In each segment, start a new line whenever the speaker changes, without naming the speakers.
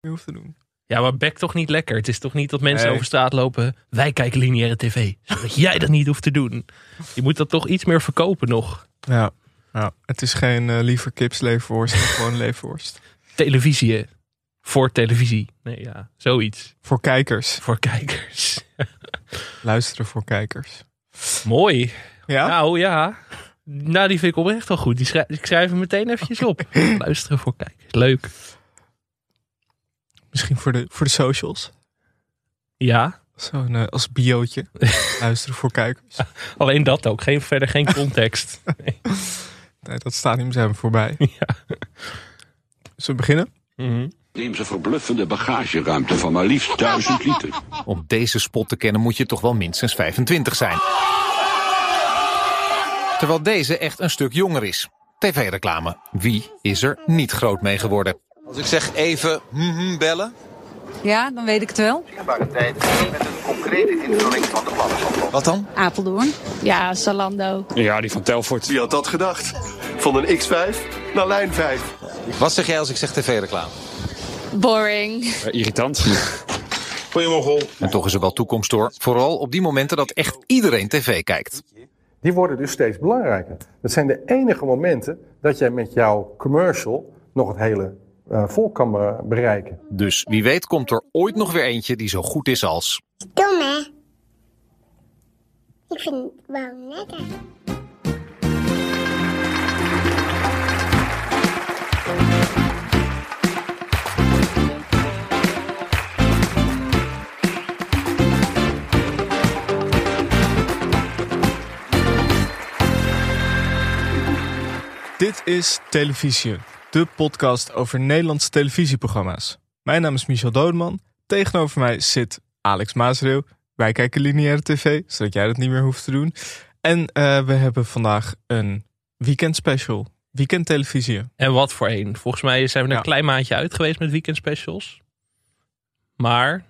meer hoeft te doen.
Ja, maar bek toch niet lekker. Het is toch niet dat mensen
Nee.
over straat lopen. Wij kijken lineaire tv. Zodat jij dat niet hoeft te doen. Je moet dat toch iets meer verkopen nog.
Ja, ja. het is geen eh, liever kipsleverworst, maar gewoon leverworst.
Televisie. hè. Voor televisie. Nee, ja, zoiets.
Voor kijkers.
Voor kijkers.
Luisteren voor kijkers.
Mooi.
Ja?
Nou ja. Nou, die vind ik oprecht wel goed. Die schrij- ik schrijf hem meteen eventjes op. Luisteren voor kijkers. Leuk.
Misschien voor de, voor de socials.
Ja,
Zo'n eh, als biootje. Luisteren voor kijkers.
alleen dat ook. Geen, verder geen context.
Nee, dat stadium zijn we voorbij.
Ja.
Zullen we beginnen?
Mhm.
Neem ze verbluffende bagageruimte van maar liefst 1000 liter.
Om deze spot te kennen moet je toch wel minstens 25 zijn. Terwijl deze echt een stuk jonger is. TV-reclame. Wie is er niet groot mee geworden?
Als ik zeg even mhm bellen.
Ja, dan weet ik het wel.
tijd met een concrete invulling van de plannen.
Wat dan?
Apeldoorn.
Ja, Zalando.
Ja, die van Telfort.
Wie had dat gedacht? Van een X5 naar lijn 5.
Wat zeg jij als ik zeg tv-reclame?
Boring.
Eh, irritant.
Goeiemorgen.
En toch is er wel toekomst door. Vooral op die momenten dat echt iedereen tv kijkt.
Die worden dus steeds belangrijker. Dat zijn de enige momenten dat jij met jouw commercial nog het hele eh, volk kan be- bereiken.
Dus wie weet komt er ooit nog weer eentje die zo goed is als...
Dom, hè? Ik vind het wel lekker.
Dit is Televisie, de podcast over Nederlandse televisieprogramma's. Mijn naam is Michel Dodeman. Tegenover mij zit Alex Maasreel. Wij kijken lineaire tv, zodat jij dat niet meer hoeft te doen. En eh, we hebben vandaag een weekend special. Weekend televisie.
En wat voor een. Volgens mij zijn we er
Ja.
een klein maandje uit geweest met weekend specials. Maar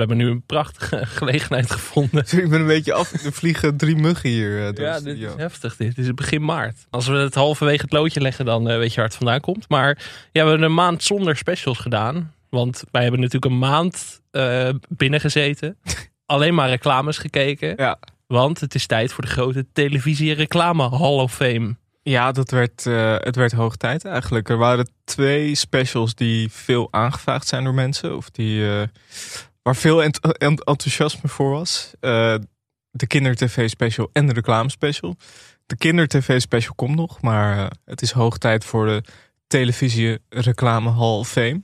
we hebben nu een prachtige gelegenheid gevonden.
Ik ben een beetje af. Er vliegen drie muggen hier eh, door
Ja, dit is heftig. Dit is begin maart. Als we het halverwege het loodje leggen, dan eh, weet je waar het vandaan komt. Maar ja, we hebben een maand zonder specials gedaan. Want wij hebben natuurlijk een maand eh binnengezeten. Alleen maar reclames gekeken.
Ja.
Want het is tijd voor de grote televisie reclame Hall of Fame.
Ja, dat werd, het werd hoog tijd eigenlijk. Er waren twee specials die veel aangevraagd zijn door mensen. Of die, waar veel ent- ent- enthousiasme voor was. Eh, de kinder-tv special en de reclame special. De kinder-tv special komt nog. Maar eh, het is hoog tijd voor de televisie reclame Hall of Fame.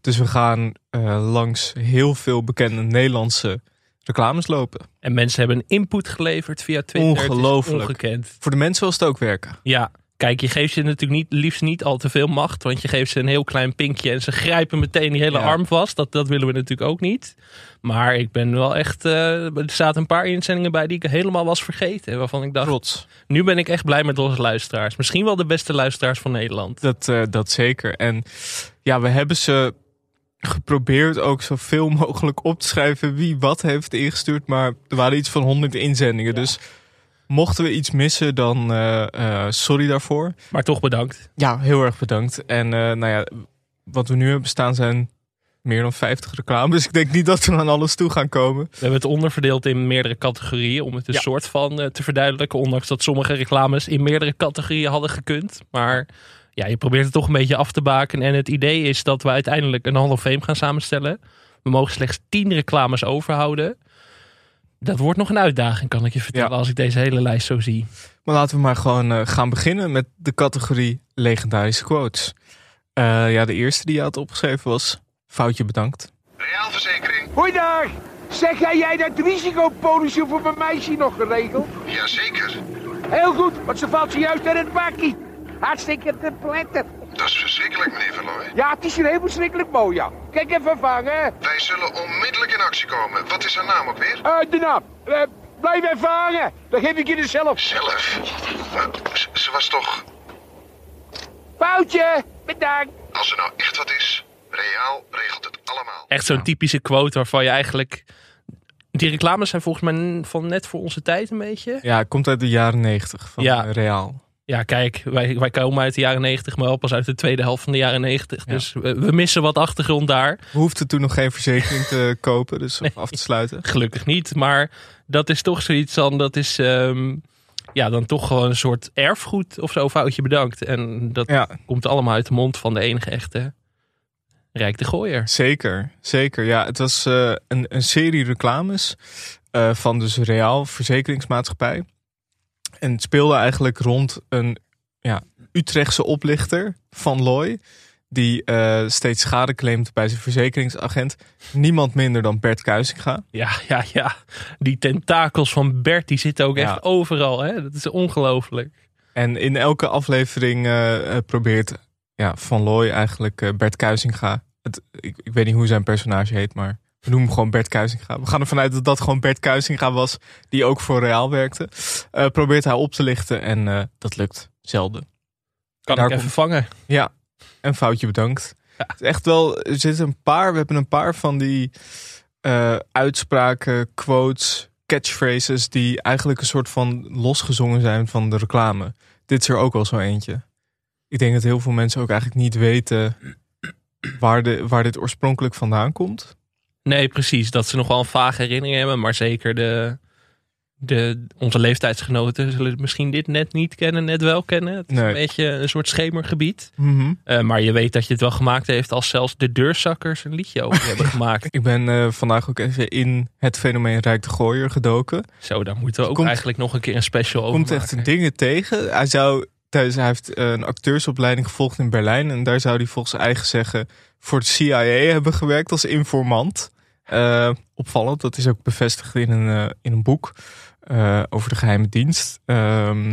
Dus we gaan eh, langs heel veel bekende Nederlandse reclames lopen.
En mensen hebben input geleverd via Twitter.
Ongelooflijk.
ongekend.
Voor de mensen wil het ook werken.
Ja, kijk, je geeft ze natuurlijk niet, liefst niet al te veel macht. Want je geeft ze een heel klein pinkje en ze grijpen meteen die hele
Ja.
arm vast. Dat, dat willen we natuurlijk ook niet. Maar ik ben wel echt. eh, er zaten een paar inzendingen bij die ik helemaal was vergeten. Waarvan ik dacht,
Trots.
nu ben ik echt blij met onze luisteraars. Misschien wel de beste luisteraars van Nederland.
Dat, eh, dat zeker. En ja, we hebben ze geprobeerd ook zoveel mogelijk op te schrijven wie wat heeft ingestuurd. Maar er waren iets van 100 inzendingen. Dus mochten we iets missen, dan eh, eh, sorry daarvoor.
Maar toch bedankt.
Ja, heel erg bedankt. En eh, nou ja, wat we nu hebben staan zijn meer dan 50 reclames. Dus ik denk niet dat we aan alles toe gaan komen.
We hebben het onderverdeeld in meerdere categorieën. Om het een
Ja.
soort van te verduidelijken. Ondanks dat sommige reclames in meerdere categorieën hadden gekund. Maar ja, je probeert het toch een beetje af te baken. En het idee is dat we uiteindelijk een Hall of Fame gaan samenstellen. We mogen slechts 10 reclames overhouden. Dat wordt nog een uitdaging, kan ik je vertellen,
Ja.
als ik deze hele lijst zo zie.
Maar laten we maar gewoon eh, gaan beginnen met de categorie legendarische quotes. Eh, ja, de eerste die je had opgeschreven was... Foutje bedankt.
Reaalverzekering.
Goeiedag! Zeg jij, jij dat risicopolisje voor mijn meisje nog geregeld?
Jazeker.
Heel goed, want ze valt zojuist uit het bakkie. Hartstikke te pletten.
Dat is verschrikkelijk, meneer Verlooy.
Ja, het is hier heel verschrikkelijk mooi, ja. Kijk even vangen.
Wij zullen onmiddellijk in actie komen. Wat is haar naam ook weer?
Uh, de naam. Eh, blijf even hangen. Dan geef ik je er zelf.
Zelf. Maar ze- was toch...
Foutje. Bedankt.
Als er nou echt wat is, Reaal regelt het allemaal.
Echt zo'n typische quote waarvan je eigenlijk... Die reclames zijn volgens mij van net voor onze tijd een beetje.
Ja, het komt uit de jaren 90 van
Ja.
eh, Reaal.
Ja, kijk, wij, wij komen uit de jaren 90, maar wel pas uit de tweede helft van de jaren 90. Dus we, we missen wat achtergrond daar.
We hoefden toen nog geen verzekering te kopen, dus af te sluiten.
Gelukkig niet. Maar dat is toch zoiets dan, dat is ehm, ja, dan toch gewoon een soort erfgoed of zo, foutje bedankt. En dat
Ja.
komt allemaal uit de mond van de enige echte Rijk de Gooier.
Zeker, zeker. Ja, het was eh, een, een serie reclames eh, van dus Reaal Verzekeringsmaatschappij. En het speelde eigenlijk rond een ja, Utrechtse oplichter van Looy. Die eh, steeds schade claimt bij zijn verzekeringsagent. Niemand minder dan Bert Kuisinga.
Ja, ja, ja. Die tentakels van Bert, die zitten ook
Ja.
echt overal. Hè? Dat is ongelooflijk.
En in elke aflevering eh, eh, probeert ja, Van Looy eigenlijk Bert Kuizinga. Het, ik, ik weet niet hoe zijn personage heet, maar we noemen hem gewoon Bert Kuizinga. We gaan ervan uit dat dat gewoon Bert Kuizinga was, die ook voor Real werkte. Eh, probeert hij op te lichten en eh, dat lukt zelden.
Kan ik even
komt-
vangen.
Ja, een foutje bedankt. Het is echt wel, er zitten een paar, we hebben een paar van die eh, uitspraken, quotes, catchphrases die eigenlijk een soort van losgezongen zijn van de reclame. Dit is er ook wel zo eentje. Ik denk dat heel veel mensen ook eigenlijk niet weten waar, de, waar dit oorspronkelijk vandaan komt.
Nee, precies. Dat ze nog wel een vage herinnering hebben. Maar zeker de, de, onze leeftijdsgenoten zullen misschien dit net niet kennen, net wel kennen. Het is
Nee.
een beetje een soort schemergebied.
Mhm.
Eh, maar je weet dat je het wel gemaakt heeft als zelfs de deurzakkers een liedje over hebben gemaakt.
Ik ben eh, vandaag ook even in het fenomeen Rijk de Gooier gedoken.
Zo, daar moeten we ook
Komt-
eigenlijk nog een keer een special over
komt echt dingen tegen. Hij, zou, tijdens, hij heeft eh, een acteursopleiding gevolgd in Berlijn. En daar zou hij volgens eigen zeggen voor de CIA hebben gewerkt als informant. Eh, opvallend, dat is ook bevestigd in een, eh, in een boek eh, over de geheime dienst. Ehm,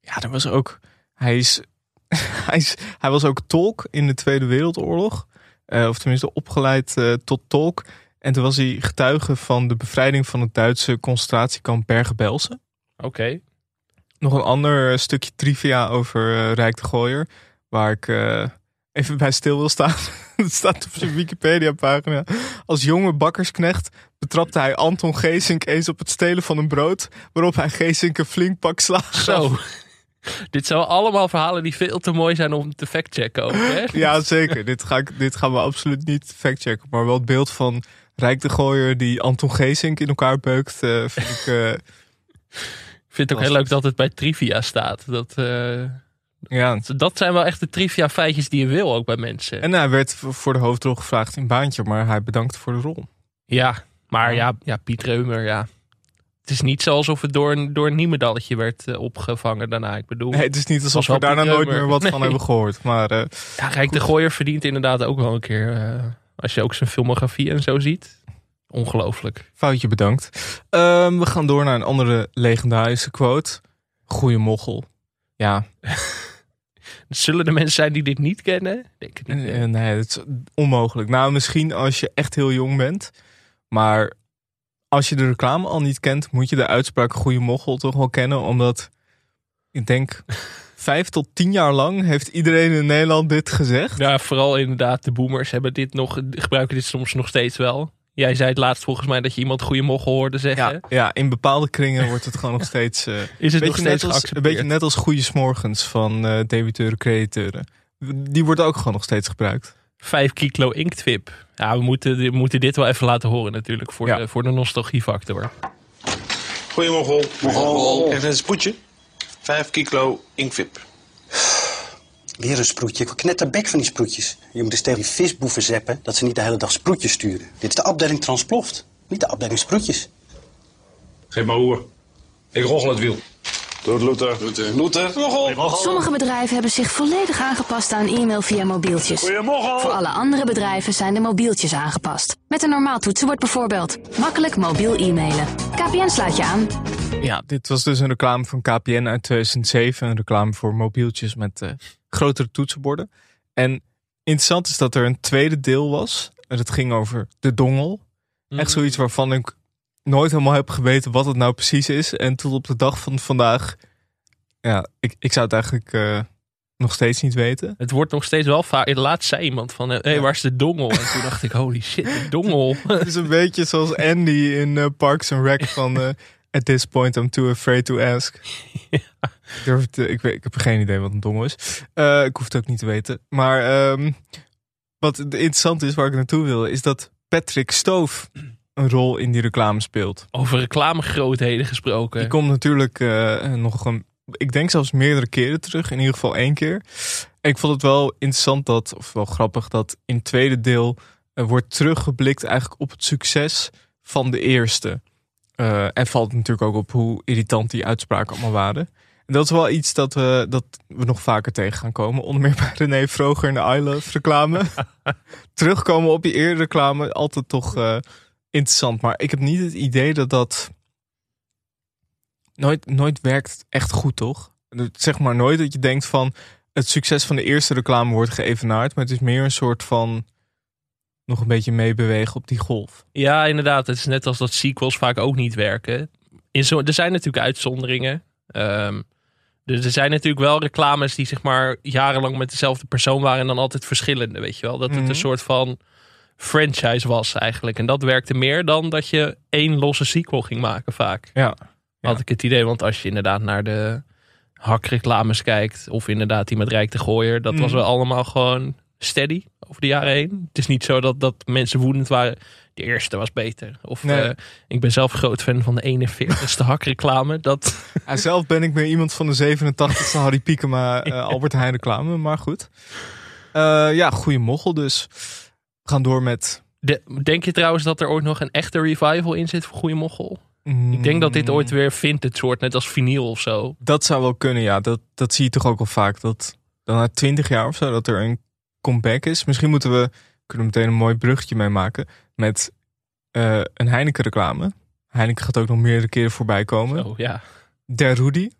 ja, er was ook. Hij, is, hij, is, hij was ook tolk in de Tweede Wereldoorlog. Of tenminste opgeleid tot tolk. En toen was hij getuige van de bevrijding van het Duitse concentratiekamp Bergen-Belsen.
Oké.
Nog een ander stukje trivia over Rijk de Gooier. Waar ik even bij stil wil staan. Het staat op zijn Wikipedia pagina. Als jonge bakkersknecht betrapte hij Anton Geesink eens op het stelen van een brood. Waarop hij Geesink een flink pak slaag.
Zo. Dit zijn allemaal verhalen die veel te mooi zijn om te factchecken?
Ja, zeker. dit, ga ik, dit gaan we absoluut niet factchecken. Maar wel het beeld van Rijk de Gooier die Anton Geesink in elkaar beukt. eh, vind ik... eh,
Ik vind het ook heel leuk dat het bij trivia staat. Dat, eh,
ja.
dat zijn wel echt de trivia feitjes die je wil ook bij mensen.
En hij werd voor de hoofdrol gevraagd in Baantje. Maar hij bedankt voor de rol.
Ja, maar ja, ja, Piet Reumer, ja. Het is niet zo alsof het door een, door een niemedalletje werd eh, opgevangen daarna. Ik bedoel,
Nee, het is niet alsof we daarna
Piet
nooit
Reumer.
meer wat van hebben gehoord. Maar eh,
ja, Rijk de Gooier verdient inderdaad ook wel een keer. eh, als je ook zijn filmografie en zo ziet. Ongelooflijk.
foutje bedankt. Ehm, we gaan door naar een andere legendarische quote. Goeie mochel. Ja,
Zullen er mensen zijn die dit niet kennen? Denk het niet.
eh, nee, dat is onmogelijk. Nou, misschien als je echt heel jong bent. Maar als je de reclame al niet kent, moet je de uitspraak goeie mochel toch wel kennen. Omdat ik denk vijf tot tien jaar lang heeft iedereen in Nederland dit gezegd.
Ja, vooral inderdaad de boomers hebben dit nog, gebruiken dit soms nog steeds wel. Jij zei het laatst volgens mij dat je iemand goede mochel hoorde zeggen.
Ja, ja, in bepaalde kringen wordt het gewoon nog steeds. eh,
Is het nog steeds
als, Een beetje net als goede smorgens van eh debiteuren, crediteuren. Die wordt ook gewoon nog steeds gebruikt.
5 kilo inktwip. Ja, we moeten, we moeten dit wel even laten horen natuurlijk voor,
Ja.
de, voor de nostalgiefactor.
Goedemorgen. Morgen. Even een spoedje. 5 kilo inkvip.
Weer een sproetje. Ik word bek van die sproetjes. Je moet eens tegen die visboeven zeppen dat ze niet de hele dag sproetjes sturen. Dit is de afdeling transploft, niet de afdeling sproetjes.
Geef maar oer. Ik roggel het wiel. Doet Luther. Luther. Luther.
Sommige bedrijven hebben zich volledig aangepast aan e-mail via mobieltjes. Voor alle andere bedrijven zijn de mobieltjes aangepast. Met een normaal toetsenbord bijvoorbeeld. Makkelijk mobiel e-mailen. KPN sluit je aan.
Ja, dit was dus een reclame van KPN uit 2007. Een reclame voor mobieltjes met eh, grotere toetsenborden. En interessant is dat er een tweede deel was. En dat ging over de dongel. Echt zoiets waarvan ik nooit helemaal heb geweten wat het nou precies is. En tot op de dag van vandaag. Ja, ik, ik zou het eigenlijk eh, nog steeds niet weten.
Het wordt nog steeds wel vaak. Laatst zei iemand van, hé, hey, waar is de dongel? En toen dacht ik, holy shit, de dongel.
Het is een beetje zoals Andy in eh, Parks and Rec van... At this point I'm too afraid to ask. Ik, durf het, eh, ik, weet, ik heb geen idee wat een dongel is. Eh, ik hoef het ook niet te weten. Maar ehm, wat interessant is, waar ik naartoe wil, is dat Patrick Stoof een rol in die reclame speelt.
Over reclamegrootheden gesproken.
Die komt natuurlijk eh, nog een, ik denk zelfs meerdere keren terug, in ieder geval één keer. Ik vond het wel interessant dat, of wel grappig, dat in het tweede deel uh, wordt teruggeblikt eigenlijk op het succes van de eerste. Uh, en valt natuurlijk ook op hoe irritant die uitspraken allemaal waren. En dat is wel iets dat we, dat we nog vaker tegen gaan komen. Onder meer bij René Vroger in de I Love reclame. Terugkomen op die eerdere reclame, altijd toch uh, interessant. Maar ik heb niet het idee dat dat nooit, nooit werkt echt goed, toch? Zeg maar nooit dat je denkt van het succes van de eerste reclame wordt geëvenaard. Maar het is meer een soort van nog een beetje meebewegen op die golf.
Ja, inderdaad. Het is net als dat sequels vaak ook niet werken. In zo, er zijn natuurlijk uitzonderingen. Um, dus er zijn natuurlijk wel reclames die zeg maar jarenlang met dezelfde persoon waren en dan altijd verschillende, weet je wel. Dat het
Mhm.
een soort van franchise was eigenlijk. En dat werkte meer dan dat je één losse sequel ging maken vaak.
Ja.
Had ik het idee, want als je inderdaad naar de hakreclames kijkt, of inderdaad die met Rijk de Gooier, dat was
Mhm.
wel allemaal gewoon steady over de jaren heen. Het is niet zo dat, dat mensen woedend waren. De eerste was beter. Of
Nee.
eh, ik ben zelf groot fan van de 41ste hakreclame. Dat,
Ja, zelf ben ik meer iemand van de 87e Harry Piekema eh, Albert Heijn reclame, maar goed. Eh, ja, goede mochel dus. We gaan door met...
De- denk je trouwens dat er ooit nog een echte revival in zit voor Goeie Mochel? Ik denk dat dit ooit weer vintage wordt, net als vinyl of zo.
Dat zou wel kunnen, ja. Dat, dat zie je toch ook wel vaak. Dat dan na 20 jaar of zo, dat er een comeback is. Misschien moeten we, kunnen we meteen een mooi bruggetje mee maken. Met eh, een Heineken reclame. Heineken gaat ook nog meerdere keren voorbij komen.
Oh ja.
Der Rudy.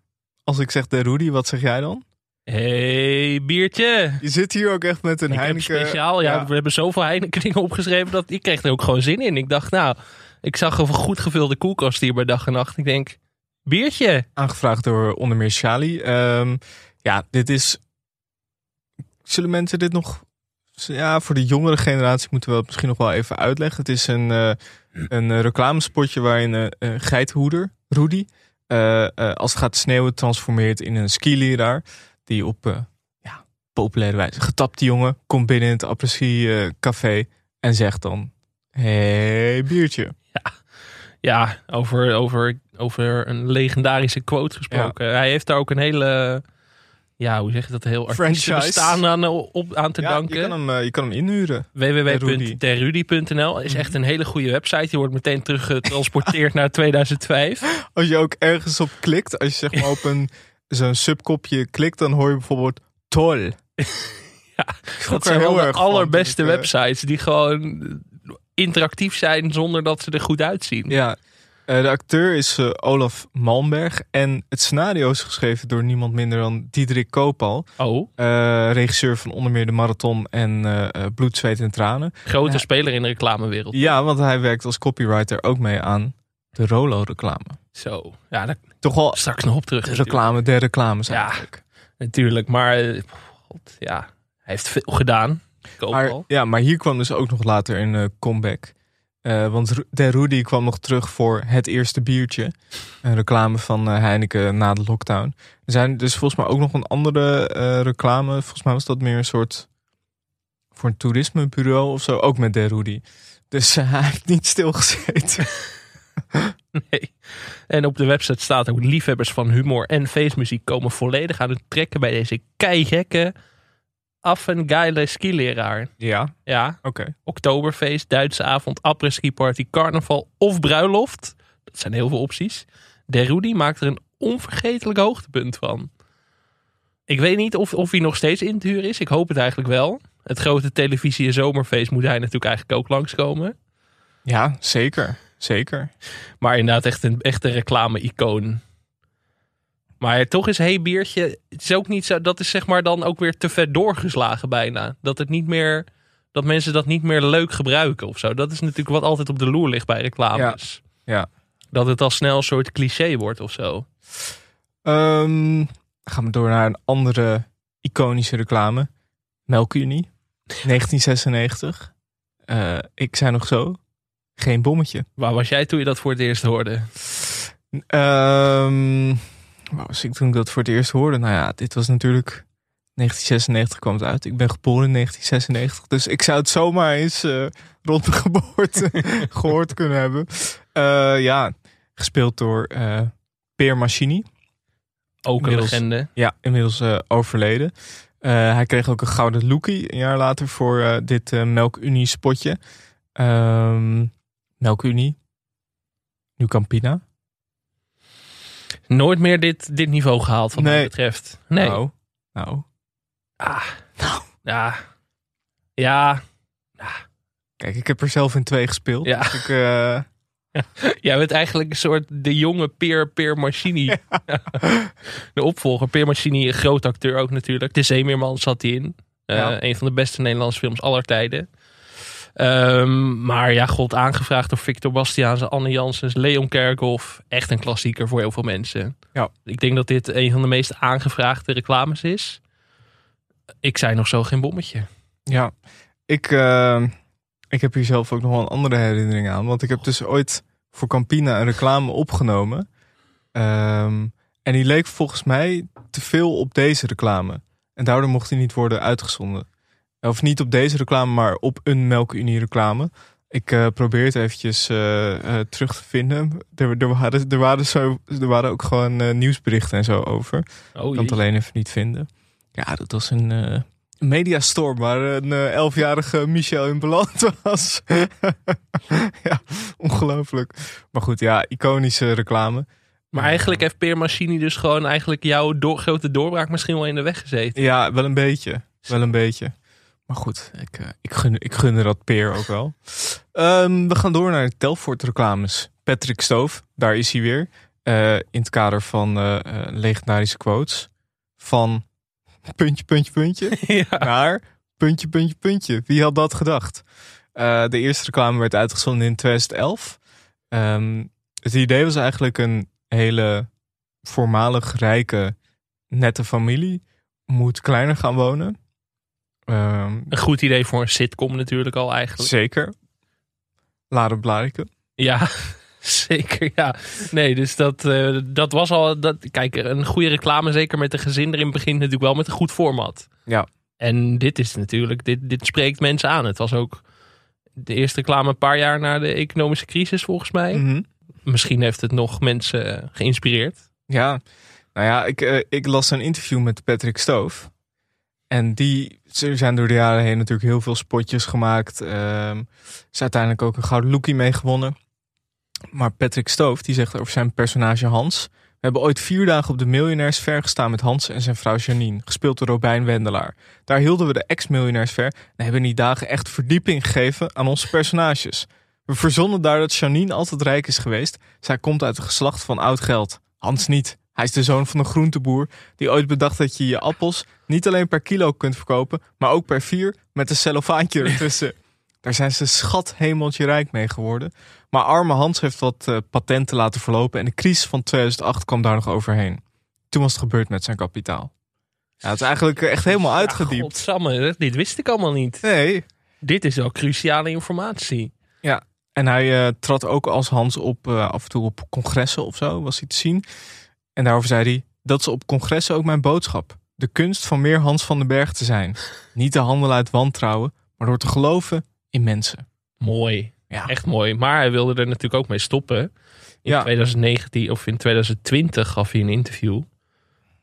Als ik zeg Der Rudy, wat zeg jij dan?
hey, biertje.
Je zit hier ook echt met een
Ik
Heineken.
speciaal, ja, we hebben zoveel Heineken dingen opgeschreven dat ik kreeg er ook gewoon zin in. Ik dacht, nou, ik zag een goed gevulde koelkast hier bij dag en nacht. Ik denk, biertje.
Aangevraagd door onder meer Shali. Ehm, ja, dit is. Zullen mensen dit nog. Ja, voor de jongere generatie moeten we het misschien nog wel even uitleggen. Het is een, eh, een eh, reclamespotje waarin een uh, geithoeder, Rudy, eh, eh, als het gaat sneeuwen, transformeert in een skileraar. Die op eh, ja, populaire wijze. Getapte jongen komt binnen in het Après café en zegt dan: Hey, biertje.
Ja, over, over, over een legendarische quote gesproken. Hij heeft daar ook een hele, ja, hoe zeg je dat, heel
Franchise.
bestaan aan, op, aan te
Ja,
danken.
je kan hem, eh, je kan hem inhuren. Rudy.
www.derrudy.nl is echt een hele goede website. Die wordt meteen teruggetransporteerd naar 2005.
Als je ook ergens op klikt, als je zeg maar op een zo'n subkopje klikt, dan hoor je bijvoorbeeld tol.
Ja, dat zijn wel de
van
allerbeste
eh,
websites die gewoon interactief zijn zonder dat ze er goed uitzien.
Ja, eh, de acteur is eh, Olaf Malmberg en het scenario is geschreven door niemand minder dan Diederik Koopal.
Oh,
Eh, regisseur van onder meer de Marathon en Bloed, Zweet en Tranen.
grote
Ja.
speler in de reclamewereld.
Ja, want hij werkt als copywriter ook mee aan de Rolo-reclame.
Zo, ja, daar
Toch wel
straks nog op terug.
de
natuurlijk.
reclame der reclames
Ja.
eigenlijk.
Natuurlijk, maar god, ja, hij heeft veel gedaan.
Maar,
Koopal.
ja, maar hier kwam dus ook nog later een comeback. Eh, want de Rudy kwam nog terug voor het eerste biertje. Een reclame van eh, Heineken na de lockdown. Er zijn dus volgens mij ook nog een andere eh, reclame. Volgens mij was dat meer een soort voor een toerismebureau of zo. Ook met de Rudy. Dus hij heeft niet stilgezeten.
Nee. En op de website staat ook liefhebbers van humor en feestmuziek komen volledig aan het trekken bij deze keigekke affengeile skileraar.
ja,
Ja,
oké.
Oktoberfeest, Duitse avond, après-ski party, carnaval of bruiloft. Dat zijn heel veel opties. De Rudy maakt er een onvergetelijk hoogtepunt van. Ik weet niet of, of hij nog steeds in te huren is. Ik hoop het eigenlijk wel. Het grote televisie- en zomerfeest moet hij natuurlijk eigenlijk ook langskomen.
Ja, zeker. Zeker.
Maar inderdaad echt een, echt een reclame-icoon. Maar toch is Hey Biertje, het is ook niet zo, dat is zeg maar dan ook weer te ver doorgeslagen bijna. Dat het niet meer, dat mensen dat niet meer leuk gebruiken of zo. Dat is natuurlijk wat altijd op de loer ligt bij reclames.
Ja.
Dat het al snel een soort cliché wordt of zo.
Ehm, gaan we door naar een andere iconische reclame. Melkunie, 1996. Eh, ik zei nog zo, geen bommetje.
Waar was jij toen je dat voor het eerst hoorde?
Ehm, waar was ik toen ik dat voor het eerst hoorde? Nou ja, dit was natuurlijk 1996 kwam het uit. Ik ben geboren in 1996. Dus ik zou het zomaar eens eh, rond de geboorte gehoord kunnen hebben. Eh, ja, gespeeld door uh, Peer Machini.
Ook een
Inmiddels-
legende.
Ja, inmiddels overleden. Hij kreeg ook een gouden lookie een jaar later voor dit Melkunie spotje. Ehm Melkunie. Nu Campina.
Nooit meer dit, dit niveau gehaald, wat mij betreft. Nee.
Nou, nou.
Ah, ja. Ja.
Kijk, ik heb er zelf in twee gespeeld.
Ja.
Dus ik, eh,
Jij bent eigenlijk een soort de jonge Peer, Peer Machini. de opvolger. Peer Machini, een groot acteur ook natuurlijk. De Zeemeerman zat hij in. Eh,
Ja.
Een van de beste Nederlandse films aller tijden. Ehm, maar ja, god, aangevraagd door Victor Bastiaanse, Anne Janssens, Leon Kerkhoff. Echt een klassieker voor heel veel mensen.
Ja.
Ik denk dat dit een van de meest aangevraagde reclames is. Ik zei nog zo geen bommetje.
Ja, ik, eh, ik heb hier zelf ook nog wel een andere herinnering aan. Want ik heb dus ooit voor Campina een reclame opgenomen. Ehm, en die leek volgens mij te veel op deze reclame. En daardoor mocht hij niet worden uitgezonden. Of niet op deze reclame, maar op een Melkunie reclame. Ik eh, probeer het eventjes eh, eh, terug te vinden. Er, er, waren, er, waren, zo, er waren ook gewoon nieuwsberichten en zo over.
Oh,
ik kan het alleen even niet vinden. Ja, dat was een mediastorm waar een elfjarige Michel in beland was. ja, ongelooflijk. Maar goed, ja, iconische reclame.
Maar eigenlijk heeft Peer Machini dus gewoon eigenlijk jouw door, grote doorbraak misschien wel in de weg gezeten.
Ja, wel een beetje. Wel een beetje. Maar goed, ik, eh, ik, gun, ik gun er dat peer ook wel. Ehm, we gaan door naar de Telfort reclames. Patrick Stoof, daar is hij weer. Eh, in het kader van eh, legendarische quotes. Van puntje, puntje, puntje. Naar puntje, puntje, puntje. Wie had dat gedacht? De eerste reclame werd uitgezonden in 2011. Ehm, het idee was eigenlijk een hele voormalig rijke, nette familie moet kleiner gaan wonen. Ehm,
Een goed idee voor een sitcom natuurlijk al eigenlijk.
zeker. Laren Blariken.
Ja, zeker ja. Nee, dus dat, eh, dat was al... Dat, kijk, een goede reclame, zeker met een gezin erin, begint natuurlijk wel met een goed format.
Ja.
En dit is natuurlijk, dit, dit spreekt mensen aan. Het was ook de eerste reclame een paar jaar na de economische crisis volgens mij.
Mhm.
Misschien heeft het nog mensen geïnspireerd.
Ja, nou ja, ik, eh, ik las een interview met Patrick Stoof. En die, er zijn door de jaren heen natuurlijk heel veel spotjes gemaakt. Ehm is uiteindelijk ook een gouden lookie mee gewonnen. Maar Patrick Stoof, die zegt over zijn personage Hans. We hebben ooit vier dagen op de miljonairsver gestaan met Hans en zijn vrouw Janine. Gespeeld door Robijn Wendelaar. Daar hielden we de ex-miljonairsver en hebben in die dagen echt verdieping gegeven aan onze personages. We verzonnen daar dat Janine altijd rijk is geweest. Zij komt uit het geslacht van oud geld. Hans niet. Hij is de zoon van een groenteboer die ooit bedacht dat je je appels niet alleen per kilo kunt verkopen, maar ook per vier met een cellofaantje ertussen. Daar zijn ze schat hemeltje rijk mee geworden. Maar arme Hans heeft wat eh, patenten laten verlopen en de crisis van 2008 kwam daar nog overheen. Toen was het gebeurd met zijn kapitaal. Ja, het is eigenlijk echt helemaal uitgediept.
Godsamme, dit wist ik allemaal niet.
Nee.
Dit is wel cruciale informatie.
Ja, en hij eh, trad ook als Hans op eh, af en toe op congressen of zo, was hij te zien. En daarover zei hij, dat is op congressen ook mijn boodschap. De kunst van meer Hans van den Berg te zijn. Niet te handelen uit wantrouwen, maar door te geloven in mensen.
Mooi.
Ja.
Echt mooi. Maar hij wilde er natuurlijk ook mee stoppen. In
Ja.
2019 of in 2020 gaf hij een interview.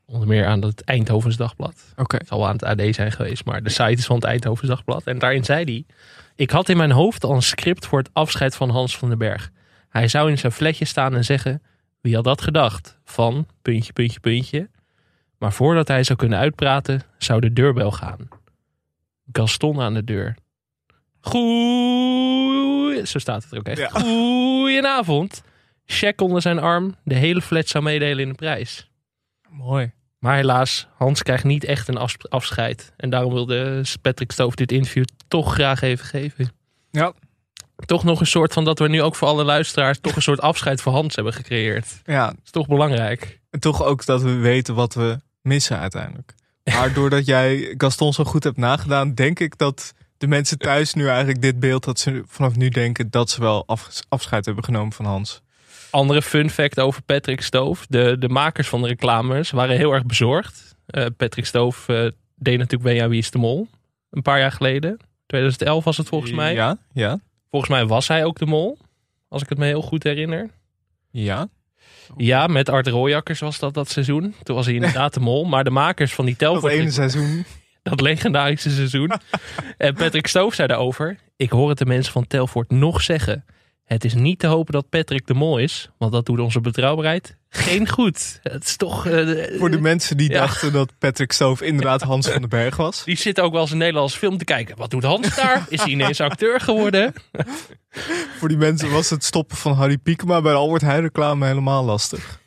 Onder meer aan het Eindhovens Dagblad.
Oké.
Het zal aan het AD zijn geweest, maar de site is van het Eindhovens Dagblad. En daarin zei hij: Ik had in mijn hoofd al een script voor het afscheid van Hans van den Berg. Hij zou in zijn fletje staan en zeggen: Wie had dat gedacht? Van puntje, puntje, puntje. Maar voordat hij zou kunnen uitpraten, zou de deurbel gaan. Gaston aan de deur. Goeie... Zo staat het er ook echt.
Ja.
Goedenavond. Check onder zijn arm. De hele flat zou meedelen in de prijs.
Mooi.
Maar helaas, Hans krijgt niet echt een afs- afscheid. En daarom wilde Patrick Stoof dit interview toch graag even geven.
Ja.
Toch nog een soort van dat we nu ook voor alle luisteraars toch een soort afscheid voor Hans hebben gecreëerd.
Ja,
Dat is toch belangrijk.
en toch ook dat we weten wat we missen uiteindelijk. Maar doordat jij Gaston zo goed hebt nagedaan, denk ik dat de mensen thuis nu eigenlijk dit beeld, dat ze vanaf nu denken dat ze wel af- afscheid hebben genomen van Hans.
Andere fun fact over Patrick Stoof. De, de makers van de reclames waren heel erg bezorgd. Eh, Patrick Stoof eh, deed natuurlijk aan Wie is de Mol. Een paar jaar geleden. 2011 was het volgens mij.
Ja, ja.
Volgens mij was hij ook de mol. Als ik het me heel goed herinner.
Ja.
Ja, met Art Rooijakkers was dat dat seizoen. Toen was hij inderdaad de mol. Maar de makers van die
Dat
Telfort...
ene seizoen.
dat legendarische seizoen. en Patrick Stoof zei daarover. Ik hoor het de mensen van Telfort nog zeggen. Het is niet te hopen dat Patrick de mol is. Want dat doet onze betrouwbaarheid geen goed. Het is toch... eh,
Voor de mensen die
Ja.
dachten dat Patrick Stoof inderdaad Hans van den Berg was.
Die zitten ook wel eens een Nederlandse film te kijken. Wat doet Hans daar? Is hij ineens acteur geworden?
Voor die mensen was het stoppen van Harry Piekema bij de Albert Heijn reclame helemaal lastig.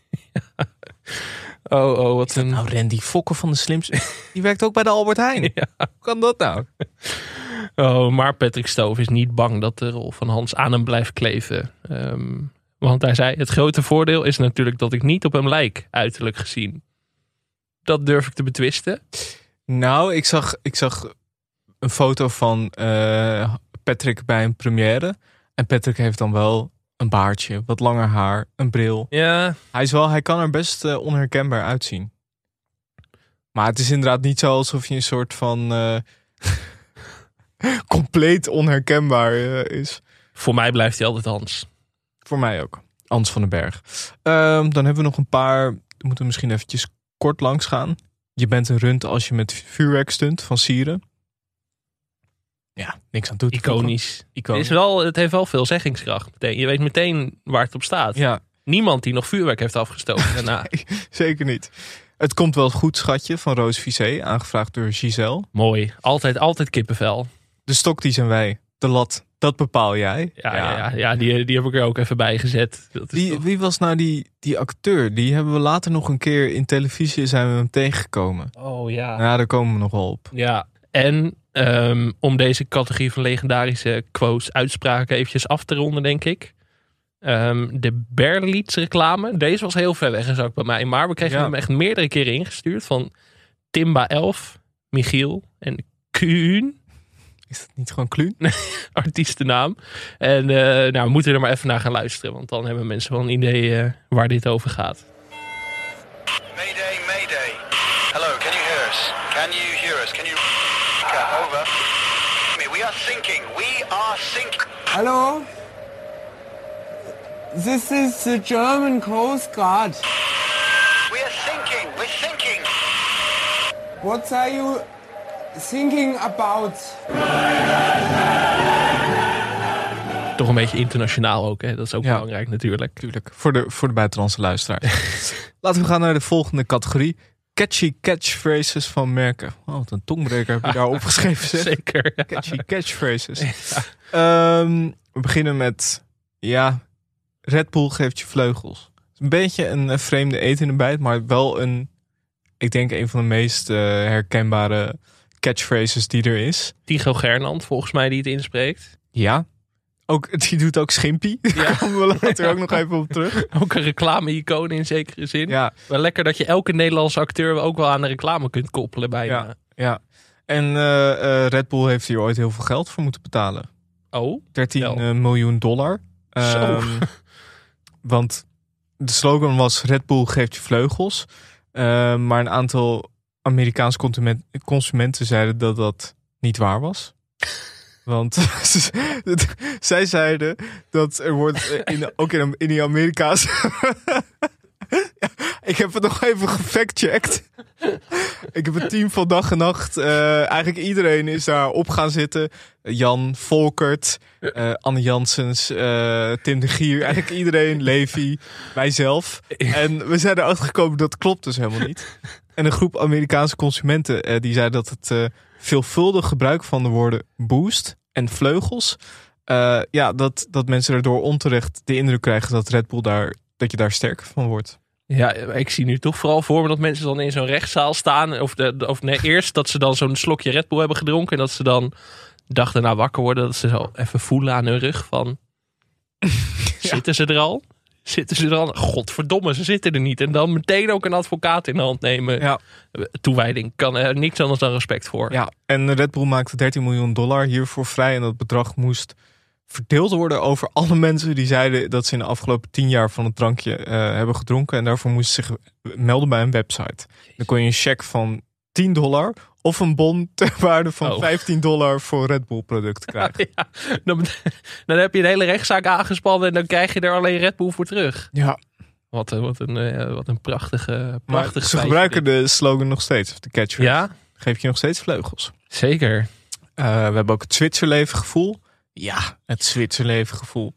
Oh, oh, wat een...
Nou, Randy Fokker van de Slimste. Die werkt ook bij de Albert Heijn. Hoe kan dat nou?
Oh, maar Patrick Stoof is niet bang dat de rol van Hans aan hem blijft kleven. Ehm, want hij zei, het grote voordeel is natuurlijk dat ik niet op hem lijk, uiterlijk gezien. Dat durf ik te betwisten.
Nou, ik zag, ik zag een foto van eh, Patrick bij een première. En Patrick heeft dan wel een baardje, wat langer haar, een bril.
Ja,
Hij, is wel, hij kan er best eh, onherkenbaar uitzien. Maar het is inderdaad niet zo alsof je een soort van eh, compleet onherkenbaar eh, is.
voor mij blijft hij altijd Hans.
Voor mij ook. Ans van den Berg. Ehm, dan hebben we nog een paar. We moeten misschien eventjes kort langs gaan. Je bent een rund als je met vuurwerk stunt van Sieren. Ja, niks aan toe te voegen.
Iconisch. Het,
Iconisch.
is wel, het heeft wel veel zeggingskracht. Meteen. Je weet meteen waar het op staat.
Ja,
Niemand die nog vuurwerk heeft afgestoken daarna.
zeker niet. Het komt wel goed, schatje, van Roos Vissé, aangevraagd door Giselle.
Mooi. Altijd, altijd kippenvel.
De stok die zijn wij. De lat, dat bepaal jij.
Ja, ja. ja, ja, die, die heb ik er ook even bij gezet. Dat is
Wie,
toch-
wie was nou die, die acteur? Die hebben we later nog een keer in televisie zijn we hem tegengekomen.
Oh ja.
Ja, daar komen we nog wel op.
Ja, en ehm, om deze categorie van legendarische quotes, uitspraken eventjes af te ronden, denk ik. Ehm, de Berlitz reclame, deze was heel ver weggezakt bij mij. Maar we kregen
Ja.
hem echt meerdere keren ingestuurd van Timba 11, Michiel en Kuhn,
Is dat niet gewoon Kluun?
artiestennaam. En eh, nou, we moeten er maar even naar gaan luisteren, want dan hebben mensen wel een idee eh, waar dit over gaat.
Mayday, mayday. Hello, can you hear us? Can you hear us? Can you... Over. We are sinking. We are sinking.
Hello? This is the German Coast Guard.
We are sinking. We're sinking.
What are you thinking about?
Toch een beetje internationaal ook, hè? dat is ook
Ja.
belangrijk natuurlijk.
Tuurlijk, voor de, voor de buitenlandse luisteraars. Laten we gaan naar de volgende categorie. Catchy catchphrases van merken. Oh, wat een tongbreker heb je daar opgeschreven. Zeg.
Zeker. ja.
Catchy catchphrases. Ehm, we beginnen met, ja, Red Bull geeft je vleugels. Een beetje een eh, vreemde eet in de bijt, maar wel een, ik denk een van de meest eh, herkenbare catchphrases die er is.
Tigo Gernand, volgens mij, die het inspreekt.
Ja. Ook, die doet ook Schimpie. Daar komen we later ook nog even op terug.
Ook een reclame-icoon in zekere zin.
Ja,
Wel lekker dat je elke Nederlandse acteur ook wel aan de reclame kunt koppelen bijna.
Ja. ja. En eh, eh, Red Bull heeft hier ooit heel veel geld voor moeten betalen.
Oh,
13
Wel.
eh, miljoen dollar.
Zo.
Ehm, want de slogan was Red Bull geeft je vleugels. Ehm, maar een aantal Amerikaanse consument- consumenten zeiden dat dat niet waar was. Want zij zeiden dat er wordt eh, in, ook in, in die Amerika's. Ja, ik heb het nog even gefactcheckt. ik heb het team van dag en nacht. eh, eigenlijk iedereen is daar op gaan zitten. Jan Volkert, eh, Anne Janssens, eh, Tim de Gier. Eigenlijk iedereen, Levi, mijzelf. En we zijn erachter gekomen dat klopt dus helemaal niet. En een groep Amerikaanse consumenten eh, die zei dat het eh, veelvuldig gebruik van de woorden boost en vleugels. eh, ja, dat, dat mensen erdoor onterecht de indruk krijgen dat Red Bull daar, dat je daar sterker van wordt.
Ja, ik zie nu toch vooral voor me dat mensen dan in zo'n rechtszaal staan. Of, de, of nee, eerst dat ze dan zo'n slokje Red Bull hebben gedronken. En dat ze dan dag daarna wakker worden. Dat ze zo even voelen aan hun rug van... Zitten ze er al? Zitten ze al? Godverdomme, ze zitten er niet. En dan meteen ook een advocaat in de hand nemen.
Ja.
Toewijding. Kan er niks anders dan respect voor.
Ja, en Red Bull maakte 13 miljoen dollar hiervoor vrij. En dat bedrag moest verdeeld worden over alle mensen die zeiden dat ze in de afgelopen tien jaar van het drankje eh, hebben gedronken. En daarvoor moesten ze zich melden bij een website. Dan kon je een cheque van 10 dollar of een bon ter waarde van
Oh.
15 dollar voor Red Bull producten krijgen.
Ja, dan, dan heb je een hele rechtszaak aangespannen en dan krijg je er alleen Red Bull voor terug.
Ja,
Wat, een- wat, een, eh, wat een prachtige,
maar
prachtige
ze gebruiken
dit.
de slogan nog steeds, of de catchphrase.
Ja,
Geef je nog steeds vleugels.
zeker.
Eh, we hebben ook het Zwitserleven gevoel. Ja, het Zwitserleven gevoel.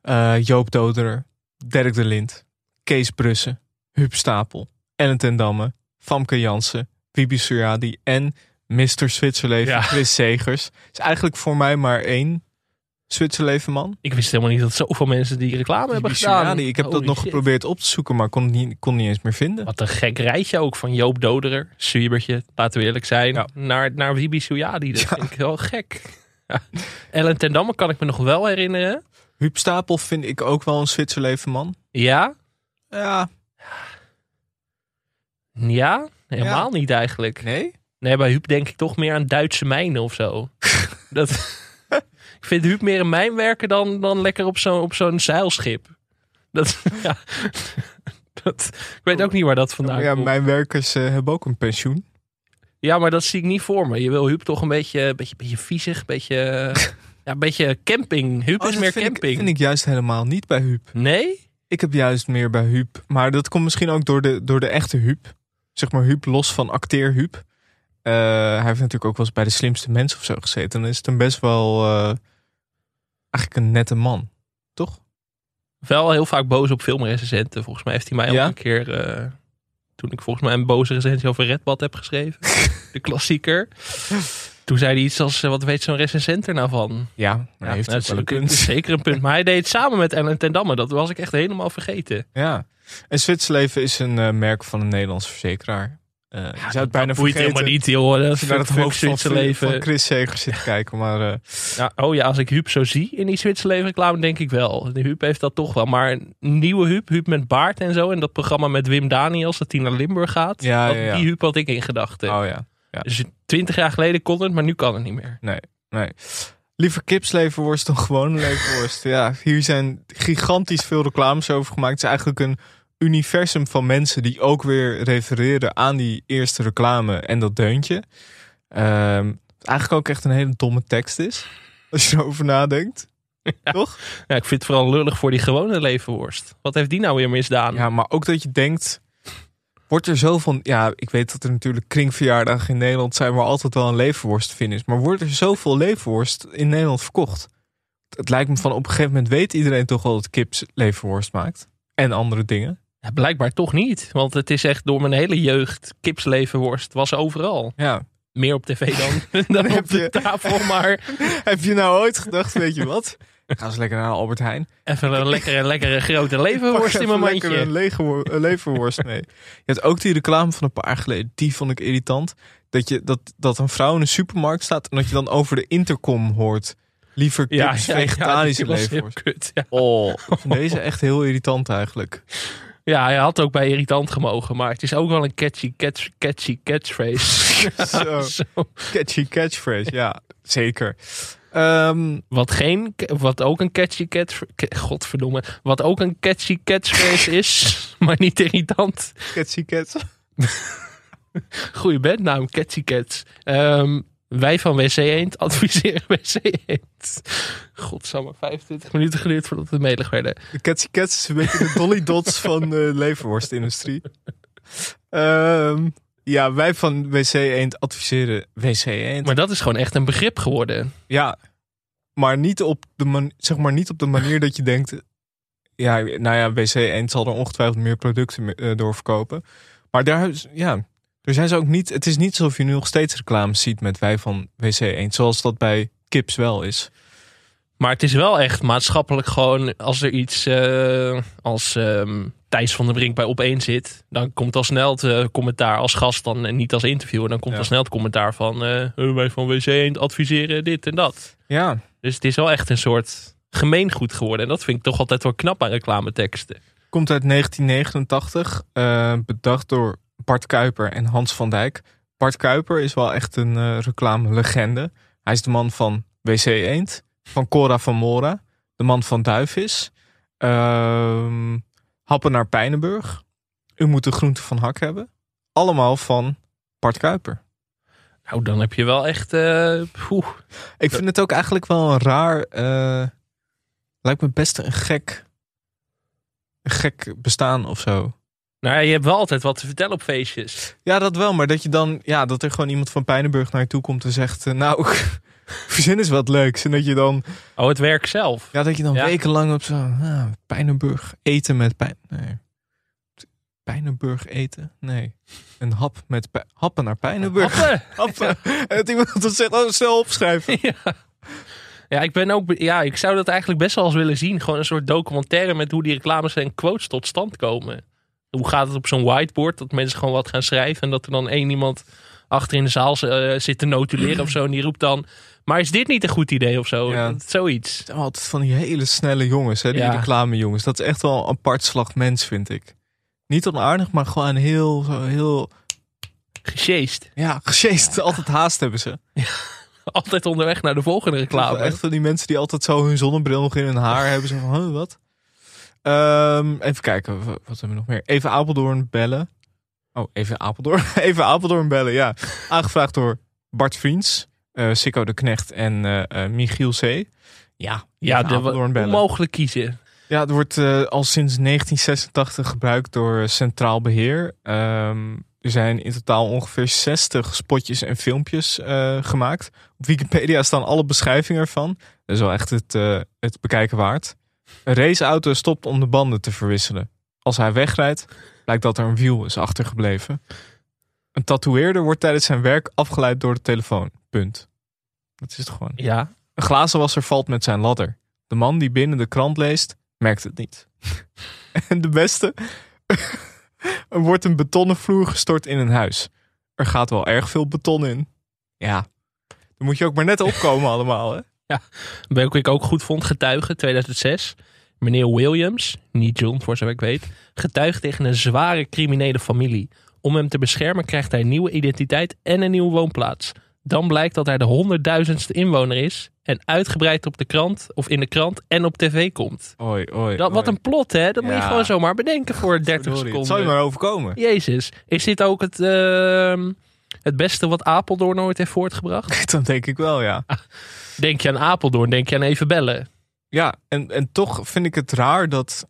Eh, Joop Doderer, Dirk de Lind, Kees Brussen, Huub Stapel, Ellen ten Damme, Famke Jansen, Bibi Suriadi en Mr. Zwitserleven,
Ja.
Chris Segers. is eigenlijk voor mij maar één Zwitserleven man.
Ik wist helemaal niet dat zoveel mensen die reclame hebben
Bibi
gedaan.
Suriadi. Ik heb dat nog
shit.
geprobeerd op te zoeken, maar kon niet, kon niet eens meer vinden.
Wat een gek rijtje ook van Joop Doderer, Zwiebertje, laten we eerlijk zijn,
Ja.
naar, naar Wibi Suyadi. Dat vind ik wel gek. Ellen ten Damme kan ik me nog wel herinneren.
Huub Stapel vind ik ook wel een Zwitserleven man.
Ja?
Ja,
Ja? Helemaal niet eigenlijk.
nee?
Nee, bij Huub denk ik toch meer aan Duitse mijnen of zo. dat, ik vind Huub meer een mijnwerker dan, dan lekker op zo'n op zo'n zeilschip. Dat, ja, dat, ik weet ook niet waar dat vandaan
ja,
komt.
mijn werkers eh, hebben ook een pensioen.
Ja, maar dat zie ik niet voor me. Je wil Huub toch een beetje, beetje, beetje viezig, een beetje, ja, een beetje camping. Huub
Oh,
is
dat
meer
vind
camping.
Ik, vind ik juist helemaal niet bij Huub.
Nee?
Ik heb juist meer bij Huub. Maar dat komt misschien ook door de, door de echte Huub. Zeg maar Huub los van acteer Huub. Eh, hij heeft natuurlijk ook wel eens bij de slimste mensen of zo gezeten. Dan is het een best wel eh, eigenlijk een nette man. Toch?
Wel heel vaak boos op filmrecensenten. Volgens mij heeft hij mij
Ja?
een keer... eh, toen ik volgens mij een boze recensie over Redbad heb geschreven. de klassieker. Toen zei hij iets als, wat weet zo'n recensent er nou van?
Ja, maar
Ja,
heeft ook wel een punt.
zeker een punt. Maar hij deed het samen met Ellen ten Damme. Dat was ik echt helemaal vergeten.
Ja. En Zwitserleven is een eh, merk van een Nederlands verzekeraar. Je zou het bijna vergeten.
helemaal niet, joh. Dat
Als je naar het hoofd van,
Zwitserleven.
van Chris Segers zit te kijken. Maar eh,
Ja, oh ja, als ik Huub zo zie in die Zwitserleven reclame, denk ik wel. De Huub heeft dat toch wel. Maar een nieuwe Huub, Huub met baard en zo. En dat programma met Wim Daniels, dat hij naar Limburg gaat.
Ja,
dat,
ja.
Die Huub had ik in gedachten.
oh ja.
Dus twintig jaar geleden kon het, maar nu kan het niet meer.
Nee, nee. Liever kipsleverworst dan gewone leverworst. Ja, hier zijn gigantisch veel reclames over gemaakt. Het is eigenlijk een universum van mensen die ook weer refereren aan die eerste reclame en dat deuntje. Ehm, eigenlijk ook echt een hele domme tekst is. Als je erover nadenkt. Toch?
Ja, ik vind het vooral lullig voor die gewone leverworst. Wat heeft die nou weer misdaan?
Ja, maar ook dat je denkt. Wordt er zo van. Ja, ik weet dat er natuurlijk kringverjaardagen in Nederland zijn waar altijd wel een leverworst te vinden is. Maar wordt er zoveel leverworst in Nederland verkocht? Het lijkt me van op een gegeven moment weet iedereen toch wel dat kips leverworst maakt. En andere dingen.
Ja, blijkbaar toch niet. Want het is echt door mijn hele jeugd kipsleverworst was overal.
Ja.
Meer op tv dan, dan
heb
op de
je-
tafel, maar
Heb je nou ooit gedacht, weet je wat? Ga eens lekker naar Albert Heijn.
even een lekkere, lekkere grote leverworst in mijn mandje.
lekker een lege leverworst mee. Je had ook die reclame van een paar jaar geleden. Die vond ik irritant. Dat, je, dat, dat een vrouw in een supermarkt staat en dat je dan over de intercom hoort. Liever kips,
Ja, ja, ja,
vegetarische
heel
leverworst.
kut, ja.
Oh, deze echt heel irritant eigenlijk.
Ja, hij had ook bij irritant gemogen, maar het is ook wel een catchy, catch, catchy catchphrase.
Zo. Catchy catchphrase, ja, zeker. Ehm,
Wat, geen, wat ook een catchy catch, godverdomme, wat ook een catchy catchphrase is, maar niet irritant.
catchy cat.
Goeie bandnaam, catchy cats. Ehm, wij van WC Eend adviseren WC Eend. Godsamme, 25 minuten geduurd voordat we melig werden.
De catchy cats is een beetje de Dolly Dots van de leverworstindustrie. Ehm, ja, wij van WC Eend adviseren WC Eend.
Maar dat is gewoon echt een begrip geworden.
Ja, maar niet op de, man, zeg maar niet op de manier dat je denkt... Ja, nou ja, WC Eend zal er ongetwijfeld meer producten eh, doorverkopen. Maar daar, ja, er zijn ze ook niet... Het is niet alsof je nu nog steeds reclames ziet met wij van WC Eend. Zoals dat bij Kips wel is.
Maar het is wel echt maatschappelijk gewoon als er iets eh, als ehm, Thijs van der Brink bij opeen zit, dan komt al snel het eh, commentaar als gast dan en niet als interviewer. Dan komt
Ja.
al snel het commentaar van eh, "Eh, wij van WC Eend adviseren dit en dat.
Ja,
Dus het is wel echt een soort gemeengoed geworden. En dat vind ik toch altijd wel knap aan reclameteksten.
komt uit 1989. eh, bedacht door Bart Kuiper en Hans van Dijk. Bart Kuiper is wel echt een eh reclame legende. Hij is de man van WC Eend, van Cora van Mora. De man van Duivis. Ehm, Happen naar Pijnenburg. U moet de groente van hak hebben. Allemaal van Bart Kuiper.
Nou, dan heb je wel echt... eh.
Ik vind het ook eigenlijk wel een raar... eh, lijkt me best een gek... Een gek bestaan of zo.
Nou ja, je hebt wel altijd wat te vertellen op feestjes.
Ja, dat wel. Maar dat je dan... Ja, dat er gewoon iemand van Pijnenburg naar je toe komt en zegt... eh, nou, verzin eens wat leuks. En dat je dan...
Oh, het werk zelf.
Ja, dat je dan
Ja.
wekenlang op zo'n nou, Pijnenburg eten met pijn. Nee. Pijnenburg eten? Nee. Een hap met happen naar Pijnenburg.
Happen?
Happen. En dat iemand dat zegt, oh, snel opschrijven.
Ja, ik ben ook. Ja, ik zou dat eigenlijk best wel eens willen zien. Gewoon een soort documentaire met hoe die reclames en quotes tot stand komen. Hoe gaat het op zo'n whiteboard? Dat mensen gewoon wat gaan schrijven. En dat er dan één iemand achter in de zaal eh, zit te notuleren of zo. En die roept dan. Maar is dit niet een goed idee of zo?
Ja.
Zoiets.
Het zijn altijd van die hele snelle jongens, hè, die
Ja.
reclamejongens. Dat is echt wel een apart slag mens, vind ik. Niet onaardig, maar gewoon heel, zo heel...
Gesjeest.
Ja, gesjeest. Altijd haast hebben ze.
Altijd onderweg naar de volgende reclame.
Echt van die mensen die altijd zo hun zonnebril nog in hun haar hebben. Zo van, huh, wat? Ehm, even kijken, wa- wat hebben we nog meer? Even Apeldoorn bellen. Oh, even Apeldoorn. Even Apeldoorn bellen, ja. Aangevraagd door Bart Vriends, Sikko de Knecht en eh, eh, Michiel C. Ja,
Ja, de,
Apeldoorn bellen.
onmogelijk kiezen.
Ja, het wordt al sinds 1986 gebruikt door Centraal Beheer. Ehm, er zijn in totaal ongeveer 60 spotjes en filmpjes gemaakt. Op Wikipedia staan alle beschrijvingen ervan. Dat is wel echt het, het bekijken waard. Een raceauto stopt om de banden te verwisselen. Als hij wegrijdt, blijkt dat er een wiel is achtergebleven. Een tatoeëerder wordt tijdens zijn werk afgeleid door de telefoon. Punt. Dat is het gewoon.
Ja.
Een glazenwasser valt met zijn ladder. De man die binnen de krant leest, merkt het niet. en de beste. er wordt een betonnen vloer gestort in een huis. Er gaat wel erg veel beton in. Ja, dan moet je ook maar net opkomen allemaal. Hè?
Welke ik ook goed vond, getuige 2006. Meneer Williams, niet John voor zover ik weet, getuigt tegen een zware criminele familie. Om hem te beschermen krijgt hij een nieuwe identiteit en een nieuwe woonplaats. Dan blijkt dat hij de honderdduizendste inwoner is en uitgebreid op de krant of in de krant en op tv komt.
Oei, oei,
Dat, wat een plot hè, dat moet je
Ja.
gewoon zomaar bedenken voor 30
Verdorie,
seconden.
Het zal je maar overkomen.
Jezus, is dit ook het, ehm, het beste wat Apeldoorn ooit heeft voortgebracht?
Dan denk ik wel, ja.
Denk je aan Apeldoorn, denk je aan even bellen.
Ja, en, en toch vind ik het raar dat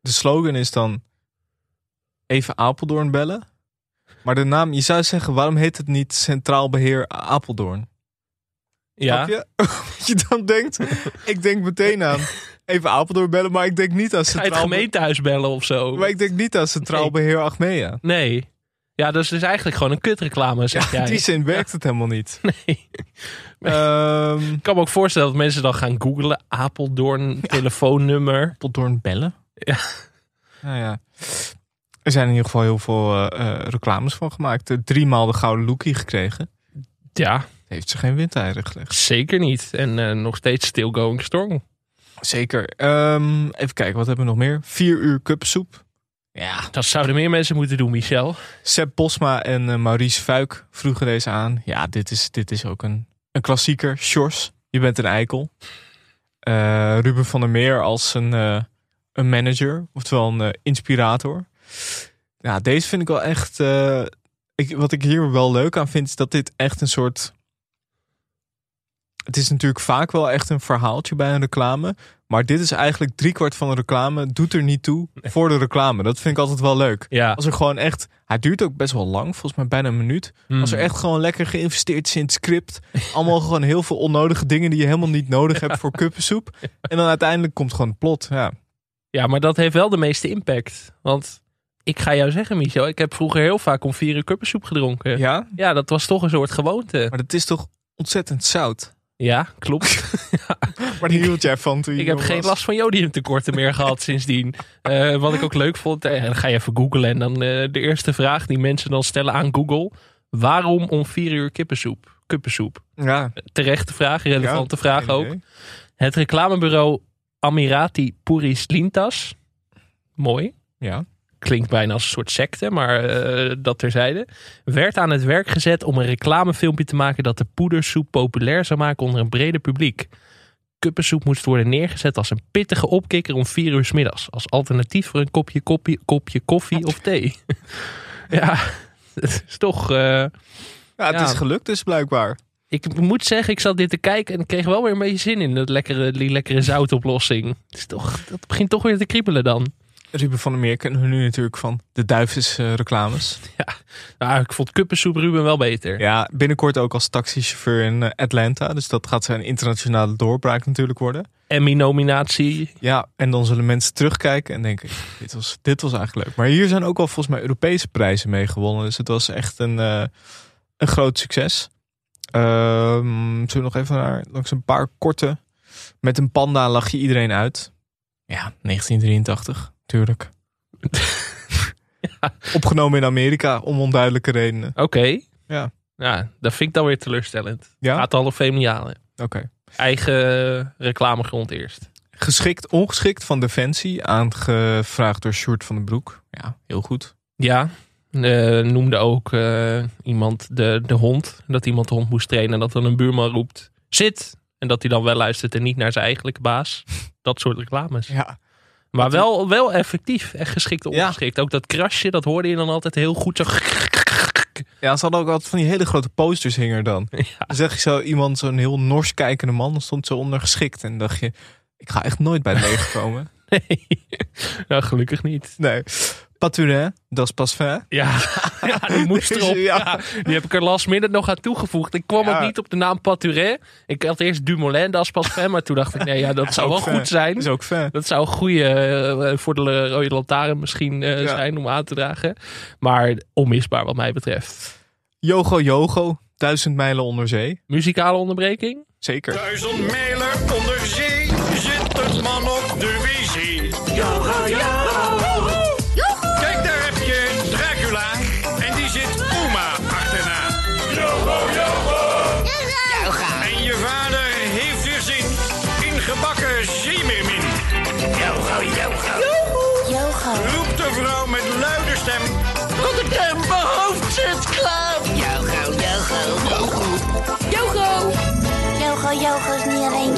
de slogan is dan even Apeldoorn bellen. Maar de naam, je zou zeggen, waarom heet het niet Centraal Beheer Apeldoorn?
Ja.
Je? Wat je dan denkt, ik denk meteen aan even Apeldoorn bellen, maar ik denk niet aan
Ga je het
Centraal,
gemeentehuis bellen of zo?
maar ik denk niet aan Centraal
Nee.
Beheer Achmea.
Nee. Ja, dus het is eigenlijk gewoon een kutreclame, zeg jij.
in die zin werkt het helemaal niet.
Nee.
Ehm,
Ik kan me ook voorstellen dat mensen dan gaan googlen. Apeldoorn, telefoonnummer.
Apeldoorn bellen?
Ja.
Nou ja. Er zijn in ieder geval heel veel eh, eh, reclames van gemaakt. Eh, driemaal de gouden lookie gekregen.
Ja,
Heeft ze geen windeieren gelegd.
zeker niet. En eh, nog steeds still going strong.
Zeker. Ehm, even kijken, wat hebben we nog meer? Vier uur cupsoep. Ja.
Dat zouden meer mensen moeten doen, Michel.
Seb Posma en eh, Maurice Fuik vroegen deze aan. Ja, dit is, dit is ook een, een klassieker. Sjors, je bent een eikel. Eh, Ruben van der Meer als een, eh, een manager, oftewel een inspirator. Ja, deze vind ik wel echt... eh, ik, wat ik hier wel leuk aan vind, is dat dit echt een soort... Het is natuurlijk vaak wel echt een verhaaltje bij een reclame. Maar dit is eigenlijk driekwart van de reclame. Doet er niet toe voor de reclame. Dat vind ik altijd wel leuk.
Ja.
Als er gewoon echt... Hij duurt ook best wel lang. Volgens mij bijna een minuut.
Hmm.
Als er echt gewoon lekker geïnvesteerd is in het script. Allemaal gewoon heel veel onnodige dingen die je helemaal niet nodig hebt voor kuppensoep. En dan uiteindelijk komt gewoon het plot. Ja.
Ja, maar dat heeft wel de meeste impact. Want ik ga jou zeggen, Michel. Ik heb vroeger heel vaak om vier uur kuppensoep gedronken.
ja?
Ja, dat was toch een soort gewoonte.
Maar dat is toch ontzettend zout?
Ja, klopt.
Maar die hield jij van toen
Ik heb geen
was.
last van jodiumtekorten meer gehad sindsdien. Eh, wat ik ook leuk vond, eh, dan ga je even googlen en dan eh, de eerste vraag die mensen dan stellen aan Google. Waarom om vier uur kippensoep? Kuppensoep.
Ja.
Terechte vraag, relevante
Ja,
vraag ook.
idee.
Het reclamebureau Amirati Puris Lintas. Mooi.
Ja.
Klinkt bijna als een soort secte, maar eh, dat terzijde. Werd aan het werk gezet om een reclamefilmpje te maken dat de poedersoep populair zou maken onder een breder publiek. kuppensoep moest worden neergezet als een pittige opkikker om vier uur 's middags. Als alternatief voor een kopje, kopje, kopje koffie of thee. ja, het is toch... eh,
Ja, het
Ja.
is gelukt dus blijkbaar.
ik moet zeggen, ik zat dit te kijken en ik kreeg wel weer een beetje zin in dat lekkere, die lekkere zoutoplossing. Het is toch, dat begint toch weer te kriebelen dan.
Ruben van der Meer kennen we nu natuurlijk van de Duifjes eh, reclames.
Nou, ik vond kuppensoep Ruben wel beter.
Ja, binnenkort ook als taxichauffeur in eh, Atlanta. Dus dat gaat zijn internationale doorbraak natuurlijk worden.
Emmy-nominatie.
Ja, en dan zullen mensen terugkijken en denken, dit was, dit was eigenlijk leuk. Maar hier zijn ook al volgens mij Europese prijzen mee gewonnen. Dus het was echt een, eh, een groot succes. Ehm zullen we nog even naar langs een paar korte. Met een panda lach je iedereen uit. Ja, 1983, tuurlijk. Opgenomen in Amerika, om onduidelijke redenen.
Oké.
Ja.
Ja, dat vind ik dan weer teleurstellend.
Ja?
Gaat al of halen.
Oké.
Eigen reclamegrond eerst.
Geschikt, ongeschikt van Defensie, aangevraagd door Sjoerd van den Broek. Ja, heel goed.
Ja, eh, noemde ook eh, iemand de, de hond. Dat iemand de hond moest trainen en dat dan een buurman roept, zit! En dat hij dan wel luistert en niet naar zijn eigenlijke baas. Dat soort reclames.
Ja.
Maar wel, wel effectief. Echt geschikt ongeschikt. Ook dat krasje, dat hoorde je dan altijd heel goed. Zo.
Ja, ze hadden ook altijd van die hele grote posters hing er dan. Dan zeg je zo iemand, zo'n heel nors kijkende man, stond zo onder geschikt. En dacht je, ik ga echt nooit bij leger komen.
Nee, nou, gelukkig niet.
Nee. Paturin, dat is pas fin.
Ja, ja die moest erop.
Ja.
Ja, die heb ik er last minute nog aan toegevoegd. Ik kwam
Ja.
ook niet op de naam Paturin. Ik had eerst Dumoulin, dat is. Maar toen dacht ik, nee, ja, dat zou wel
fan.
goed zijn.
Dat is ook fan.
Dat zou een goede eh, voor de rode lantaarn misschien eh,
Ja.
zijn om aan te dragen. Maar onmisbaar wat mij betreft.
Yogo Yogo, duizend mijlen onder zee.
Muzikale onderbreking?
Zeker.
Duizend mijlen onder zee zit een man op de wc. Yoga, Kijk,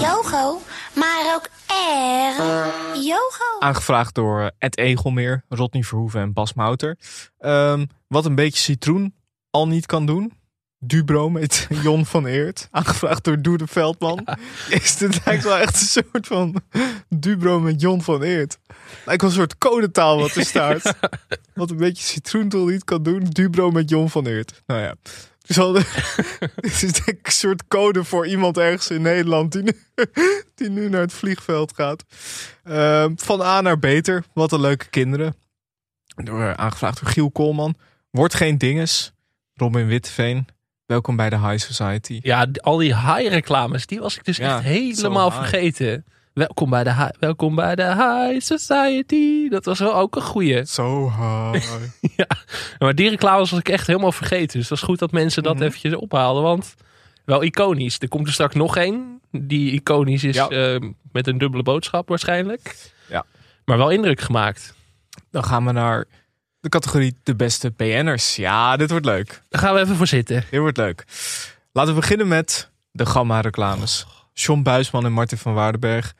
yogo, maar ook erg yogo.
Aangevraagd door eh, Ed Egelmeer, Rodney Verhoeven en Bas Mouter. Ehm, wat een beetje citroen al niet kan doen. Dubro met Jon van Eert. Aangevraagd door Doe de Veldman. Is dit lijkt wel echt een soort van Dubro met Jon van Eert. Lijkt wel een soort codetaal wat er staat. Wat een beetje citroentol niet kan doen. Dubro met Jon van Eert. Nou ja. Dus dit is een soort code voor iemand ergens in Nederland die nu, die nu naar het vliegveld gaat. Ehm, van A naar beter. Wat een leuke kinderen. Door, eh, aangevraagd door Giel Koolman. Wordt geen dinges. Robin Witteveen. Welkom bij de High Society.
Ja, al die high reclames, die was ik dus
Ja,
echt helemaal vergeten. Welkom bij, de hi- welkom bij de High Society. Dat was wel ook een goeie.
Zo high.
ja, maar die reclames was ik echt helemaal vergeten. Dus het was goed dat mensen dat
Mhm.
eventjes ophaalden. Want wel iconisch. Er komt er straks nog één. Die iconisch is
Ja.
eh, met een dubbele boodschap waarschijnlijk.
Ja.
Maar wel indruk gemaakt.
Dan gaan we naar de categorie de beste PN'ers. Ja, dit wordt leuk.
Daar gaan we even voor zitten.
Dit wordt leuk. Laten we beginnen met de Gamma-reclames. John Buisman en Martin van Waardenberg.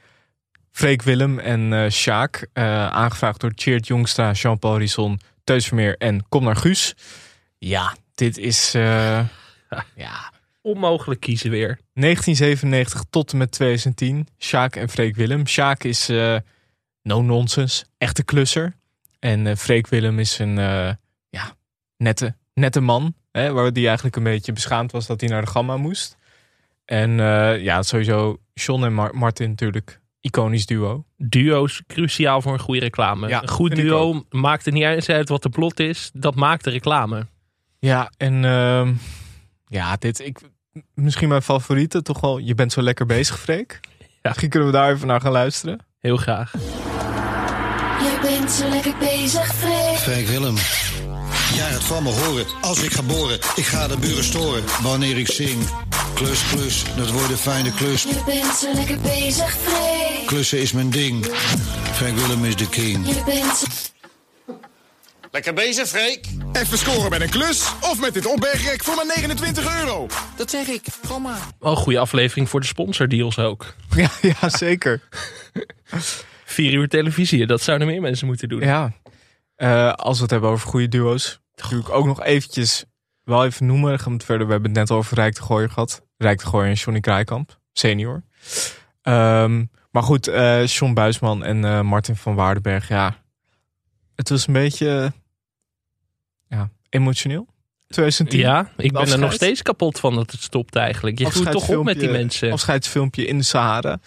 Freek Willem en eh Sjaak. eh, aangevraagd door Cheert Jongstra, Jean-Paul Risson, Teus Vermeer en Kom naar Guus. Ja, dit is eh, ja,
Onmogelijk kiezen weer.
1997 tot en met 2010. Sjaak en Freek Willem. Sjaak is no-nonsense, echte klusser. En Freek Willem is een ja, nette, nette man. Hè, waar die eigenlijk een beetje beschaamd was dat hij naar de Gamma moest. En ja, sowieso John en Mar- Martin natuurlijk. Iconisch duo.
Duo's cruciaal voor een goede reclame.
Ja,
een goed duo maakt het niet eens uit wat de plot is. Dat maakt de reclame.
Ja, en ehm, ja, dit, ik, misschien mijn favoriete toch wel. Je bent zo lekker bezig, Freek. Misschien kunnen we daar even naar gaan luisteren.
Heel graag.
Je bent zo lekker bezig, Freek.
Freek Willem. Jij gaat van me horen als ik ga boren. Ik ga de buren storen wanneer ik zing. Klus, klus, dat wordt een fijne klus.
Je bent zo lekker bezig, Freek.
Klussen is mijn ding. Freek Willem is de king.
Je bent zo...
Lekker bezig, Freek.
Even scoren met een klus of met dit opbergrek voor maar 29 euro.
Dat zeg ik. Kom maar.
Wel een goede aflevering voor de sponsordeals ook.
Ja, ja zeker.
Vier uur televisie, dat zouden meer mensen moeten doen.
Ja. Eh, als we het hebben over goede duo's, doe ik ook nog eventjes wel even noemen. Gaan we het verder. We hebben het net over Rijk de Gooier gehad. Rijk de Gooier en Johnny Kraaikamp, senior. Ehm, maar goed, eh John Buisman en eh, Martin van Waardenberg, ja. Het was een beetje ja, emotioneel. 2010.
Ja, ik ben er nog steeds kapot van dat het stopt eigenlijk. Je groeit toch op met die mensen.
Afscheidsfilmpje in de Sahara.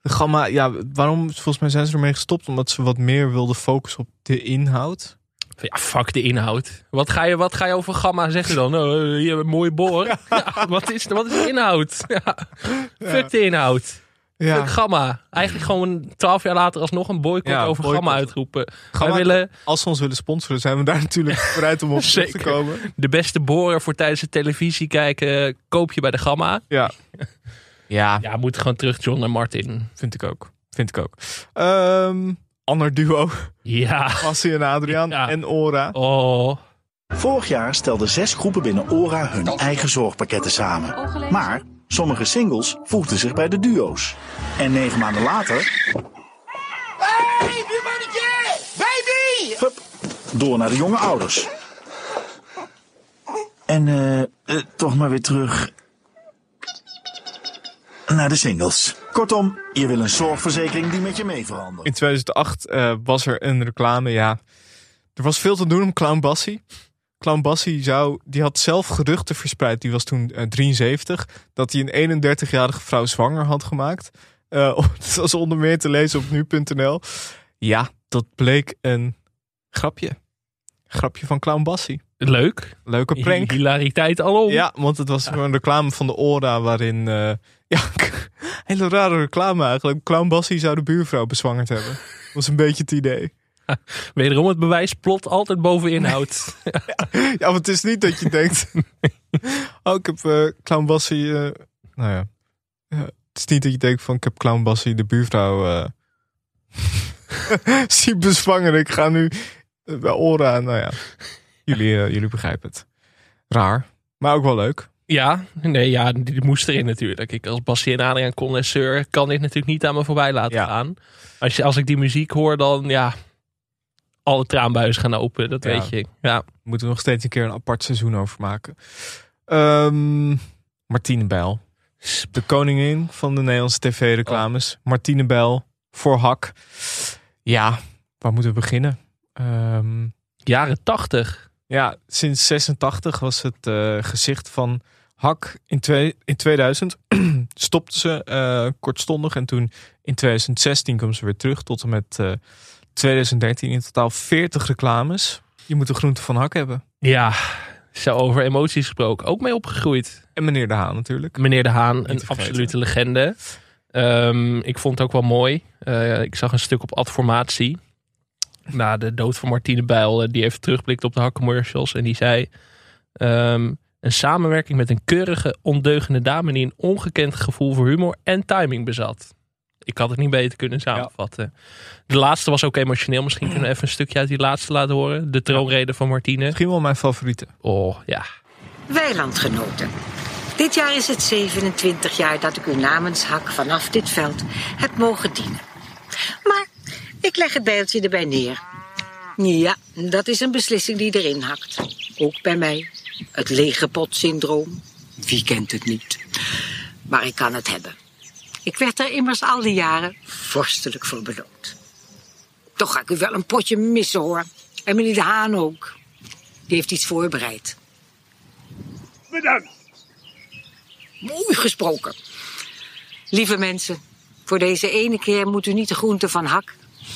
De Gamma, ja, waarom? Volgens mij zijn ze ermee gestopt omdat ze wat meer wilden focussen op de inhoud.
Ja, fuck de inhoud. Wat ga je, wat ga je over Gamma zeggen dan? Oh, je hebt een mooie boor. Ja, wat, is, wat is de inhoud? Ja. Fuck de inhoud.
Ja.
Fuck Gamma. Eigenlijk gewoon twaalf jaar later alsnog een boycott
Ja,
over
boycott.
Gamma uitroepen.
Gamma,
Wij willen
Als ze ons willen sponsoren, zijn we daar natuurlijk bereid om op te komen.
de beste boren voor tijdens de televisie kijken. Koop je bij de Gamma.
Ja. Ja,
Ja, moet gewoon terug John en Martin.
vind ik ook. Vind ik ook. Ehm, ander duo.
Ja.
Bassie en Adriaan
Ja.
en Ora.
Oh.
Vorig jaar stelden zes groepen binnen ORA hun eigen zorgpakketten samen. Maar sommige singles voegden zich bij de duo's. En negen maanden later,
Hey, buurmannetje! Baby!
hup, door naar de jonge ouders. En eh, eh, toch maar weer terug naar de singles. Kortom, je wil een zorgverzekering die met je mee verandert.
In 2008 eh, was er een reclame. Ja, er was veel te doen om Clown Bassie. Clown Bassie zou, die had zelf geruchten verspreid. Die was toen eh, 73. Dat hij een 31-jarige vrouw zwanger had gemaakt. Eh, dat was onder meer te lezen op nu.nl. Ja, dat bleek een grapje. Grapje van Clown Bassie.
Leuk.
Leuke prank.
Hilariteit alom.
Ja, want het was een reclame van de Ora waarin... eh, ja, hele rare reclame eigenlijk. Clown Bassie zou de buurvrouw bezwangerd hebben. Dat was een beetje het idee.
Wederom het bewijs plot altijd boven inhoud.
Ja, want het is niet dat je denkt... oh, ik heb eh, Clown Bassie... eh, nou ja. Ja, Het is niet dat je denkt van... Ik heb Clown Bassie de buurvrouw... zie bezwangeren. Ik ga nu bij Ora... Nou ja, jullie, eh, jullie begrijpen het. Raar, maar ook wel leuk.
Ja, nee, ja, die moest erin natuurlijk. Ik als Bassie en Adriaan connoisseur kan dit natuurlijk niet aan me voorbij laten
Ja.
gaan. Als, je, als ik die muziek hoor, dan ja, alle traanbuizen gaan open, dat
Ja.
weet je. Ja,
moeten we nog steeds een keer een apart seizoen over maken. Ehm, Martine Bijl. De koningin van de Nederlandse tv-reclames. Martine Bijl voor Hak. Ja, waar moeten we beginnen? Ehm,
jaren tachtig.
ja, sinds 86 was het eh, gezicht van Hak. In, twee, in 2000 stopte ze eh, kortstondig. En toen in 2016 kwam ze weer terug tot en met eh, 2013. In totaal 40 reclames. Je moet de groente van Hak hebben.
Ja, zo over emoties gesproken. Ook mee opgegroeid.
En meneer De Haan natuurlijk.
Meneer De Haan, een absolute legende. Ehm, ik vond het ook wel mooi. Eh, ik zag een stuk op Adformatie. Na de dood van Martine Bijl, eh, die even terugblikt op de hakcommercials. En die zei... ehm, een samenwerking met een keurige, ondeugende dame... die een ongekend gevoel voor humor en timing bezat. Ik had het niet beter kunnen samenvatten. De laatste was ook emotioneel. Misschien kunnen we even een stukje uit die laatste laten horen. De troonrede van Martine.
Misschien wel mijn favoriete.
Oh, ja.
Weilandgenoten. Dit jaar is het 27 jaar dat ik u namens Hak vanaf dit veld heb mogen dienen. Maar ik leg het bijltje erbij neer. Ja, dat is een beslissing die erin hakt. Ook bij mij. Het lege pot-syndroom. Wie kent het niet? Maar ik kan het hebben. Ik werd er immers al die jaren vorstelijk voor beloond. Toch ga ik u wel een potje missen hoor. En meneer De Haan ook. Die heeft iets voorbereid.
Bedankt.
Mooi gesproken. Lieve mensen, voor deze ene keer moet u niet de groente van Hak,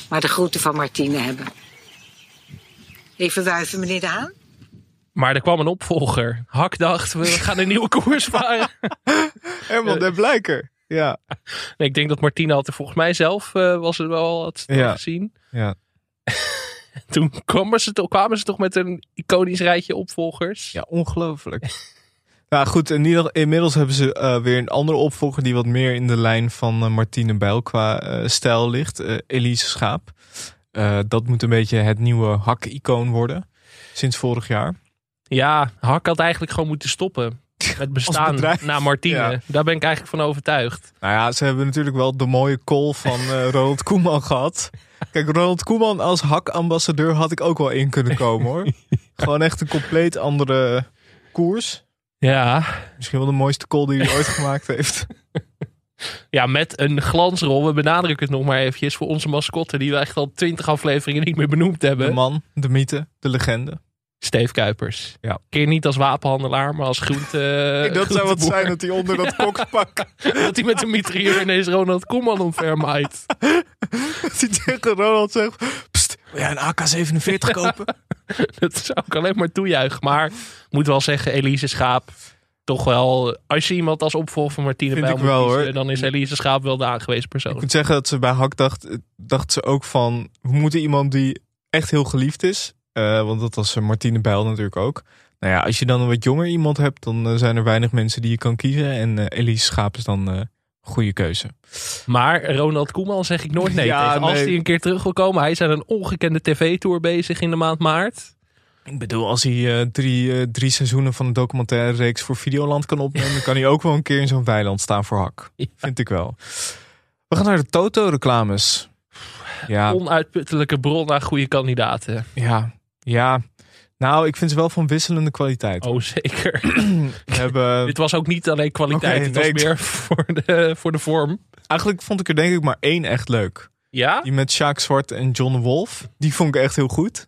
maar de groente van Martine hebben. Even wuiven, meneer De Haan.
Maar er kwam een opvolger. Hak dacht, we gaan een nieuwe koers varen.
Herman de Blijker. Ja.
Nee, ik denk dat Martine had er volgens mij zelf eh, was het wel had het
Ja.
gezien.
Ja.
Toen kwamen ze, toch, kwamen ze toch met een iconisch rijtje opvolgers.
Ja, ongelooflijk. Nou goed, in ieder, inmiddels hebben ze eh, weer een andere opvolger die wat meer in de lijn van eh, Martine Bijl qua eh, stijl ligt. Elise Schaap. Dat moet een beetje het nieuwe hak-icoon worden. Sinds vorig jaar.
Ja, Hak had eigenlijk gewoon moeten stoppen. Met bestaan na Martine.
Ja.
Daar ben ik eigenlijk van overtuigd.
Nou ja, ze hebben natuurlijk wel de mooie call van Ronald Koeman gehad. Kijk, Ronald Koeman als hak-ambassadeur had ik ook wel in kunnen komen hoor. Gewoon echt een compleet andere koers.
Ja.
Misschien wel de mooiste call die hij ooit gemaakt heeft.
Ja, met een glansrol. We benadrukken het nog maar eventjes voor onze mascotte. Die we echt al twintig afleveringen niet meer benoemd hebben.
De man, de mythe, de legende.
Steve Kuipers.
Ja.
Keer niet als wapenhandelaar, maar als groente.
dat zou wat zijn dat hij onder dat kokspak...
dat hij met een mitrailleur ineens Ronald Koeman omvermaait.
dat hij tegen Ronald zegt... Jij een AK-47 kopen?
dat zou ik alleen maar toejuichen. Maar moet wel zeggen, Elise Schaap. Toch wel, als je iemand als opvolger van Martine
Vind
Bijl
ik
moet
wel,
kiezen,
hoor.
dan is Elise Schaap wel de aangewezen persoon.
Ik moet zeggen dat ze bij Hak dacht, dacht ze ook van... We moeten iemand die echt heel geliefd is. Eh, want dat was eh, Martine Bijl natuurlijk ook. Nou ja, als je dan een wat jonger iemand hebt... dan eh, zijn er weinig mensen die je kan kiezen. En Elise Schaap is dan eh, goede keuze.
Maar Ronald Koeman zeg ik nooit nee
Ja,
tegen. Als
nee.
hij een keer terug wil komen. Hij is aan een ongekende tv-tour bezig in de maand maart.
Ik bedoel, als hij eh, drie, eh, drie seizoenen van een documentaire reeks voor Videoland kan opnemen... dan kan hij ook wel een keer in zo'n weiland staan voor Hak. Vind ik wel. We gaan naar de Toto-reclames. Ja,
Onuitputtelijke bron aan goede kandidaten.
ja, ja. Nou, ik vind ze wel van wisselende kwaliteit.
Oh, zeker.
We hebben...
Dit was ook niet alleen kwaliteit. Het was
nee, ik-
meer voor de, voor de vorm.
Eigenlijk vond ik er denk ik maar één echt leuk.
Ja?
Die met Sjaak Zwart en John Wolf. Die vond ik echt heel goed.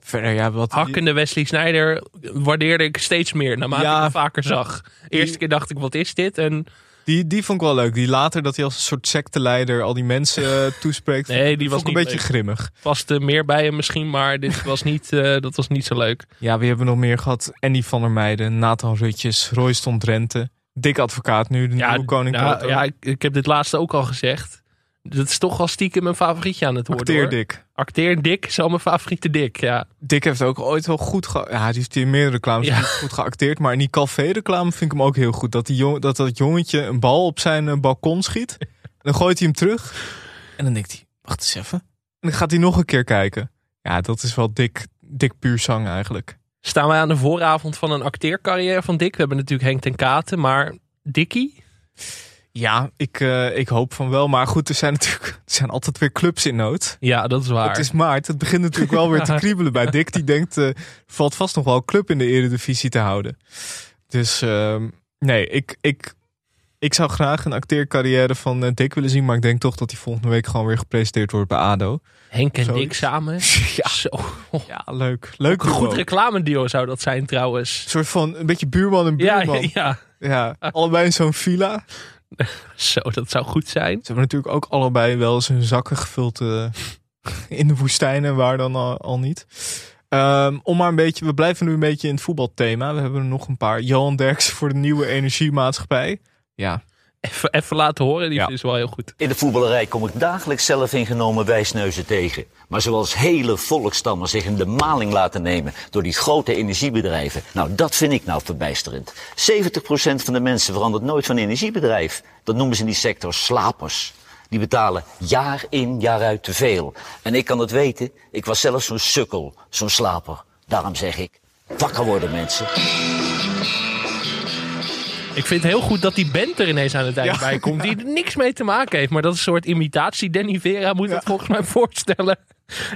Verder, ja, wat...
Hakkende Wesley Snijder waardeerde ik steeds meer naarmate
Ja.
ik hem vaker zag. Eerste keer dacht ik, wat is dit? En
Die, die vond ik wel leuk. Die later dat hij als een soort secteleider al die mensen eh, toespreekt.
Nee, die was
vond ik een beetje
leuk.
grimmig.
paste meer bij hem misschien, maar dit was niet, eh, dat was niet zo leuk.
Ja, wie hebben we nog meer gehad? Andy van der Meijden, Nathan Rutjes, Royston Drenthe. Dik advocaat nu, de nieuwe koning
ja,
Toto.
ja ik, ik heb dit laatste ook al gezegd. Dat is toch wel stiekem mijn favorietje aan het worden.
Acteer
hoor.
Dick.
Acteer Dick is al mijn favoriete Dick, ja.
Dick heeft ook ooit wel goed ge... Ja, die heeft in meerdere reclames
Ja.
goed geacteerd. Maar in die café-reclame vind ik hem ook heel goed. Dat, die jong, dat dat jongetje een bal op zijn eh, balkon schiet. dan gooit hij hem terug. En dan denkt hij, wacht eens even. En dan gaat hij nog een keer kijken. Ja, dat is wel Dick, Dick puur zang eigenlijk.
Staan wij aan de vooravond van een acteercarrière van Dick? We hebben natuurlijk Henk ten Katen, maar Dickie?
Ja, ik, eh, ik hoop van wel. Maar goed, er zijn natuurlijk er zijn altijd weer clubs in nood.
Ja, dat is waar.
Het is maart. Het begint natuurlijk wel weer te
Ja.
kriebelen bij Dick. Die denkt, eh valt vast nog wel een club in de eredivisie te houden. Dus ehm, nee, ik, ik, ik zou graag een acteercarrière van eh, Dick willen zien. Maar ik denk toch dat hij volgende week gewoon weer gepresenteerd wordt bij ADO.
Henk en
Zoiets.
Dick samen?
Ja.
Zo.
Ja, leuk. Leuk
Een goed
duo.
reclameduo zou dat zijn trouwens.
Een soort van een beetje buurman en
Ja,
buurman.
ja,
Ja, allebei in zo'n villa.
Zo, dat zou goed zijn.
Ze hebben natuurlijk ook allebei wel eens hun zakken gevuld eh, in de woestijn en waar dan al, al niet. Ehm, om maar een beetje, we blijven nu een beetje in het voetbalthema. We hebben er nog een paar. Johan Derks voor de nieuwe energiemaatschappij. Ja,
Even, even laten horen, die
Ja.
is wel heel goed.
In de voetballerij kom ik dagelijks zelf ingenomen wijsneuzen tegen. Maar zoals hele volkstammen zich in de maling laten nemen door die grote energiebedrijven. Nou, dat vind ik nou verbijsterend. 70% van de mensen verandert nooit van energiebedrijf. Dat noemen ze in die sector slapers. Die betalen jaar in, jaar uit te veel. En ik kan het weten, ik was zelf zo'n sukkel, zo'n slaper. Daarom zeg ik, wakker worden mensen.
Ik vind het heel goed dat die band er ineens aan het eind bij komt. Die er niks mee te maken heeft. Maar dat is een soort imitatie. Danny Vera moet het volgens mij voorstellen.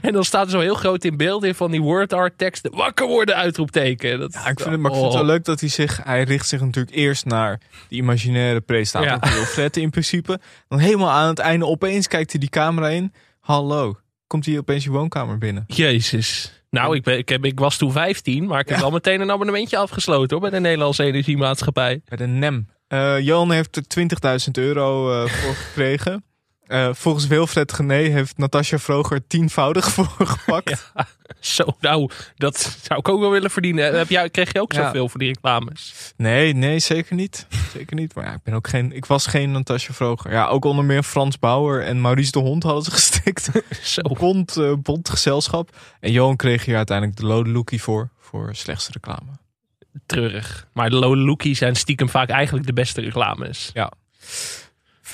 En dan staat er zo heel groot in beeld in van die word art teksten. Wakker worden uitroepteken. Dat,
ja ik vind het, maar ik vind het
Oh.
wel leuk dat hij zich, hij richt zich natuurlijk eerst naar die imaginaire presentator.
Ja.
Ja. Wilfred in principe. Dan helemaal aan het einde opeens kijkt hij die camera in. Hallo, komt hij opeens je woonkamer binnen.
Jezus. Nou, ik, ben, ik, heb, ik was toen 15, maar ik heb wel meteen een abonnementje afgesloten hoor, bij de Nederlandse Energiemaatschappij.
Bij de NEM. Eh Johan heeft er 20.000 euro eh, voor gekregen. Eh, volgens Wilfred Gené heeft Natasja Vroger tienvoudig voor gepakt.
Zo, nou, dat zou ik ook wel willen verdienen. Heb jij, kreeg je ook
Ja.
zoveel voor die reclames?
Nee, nee, zeker niet. Zeker niet. Maar ja, ik, ben ook geen, ik was geen Natasja Vroger. Ja, ook onder meer Frans Bauer en Maurice de Hond hadden ze gestikt.
Zo.
Bond, bond gezelschap. En Johan kreeg hier uiteindelijk de Lode Lookie voor. Voor slechtste reclame.
Treurig. Maar de Lode Lookie zijn stiekem vaak eigenlijk de beste reclames.
Ja.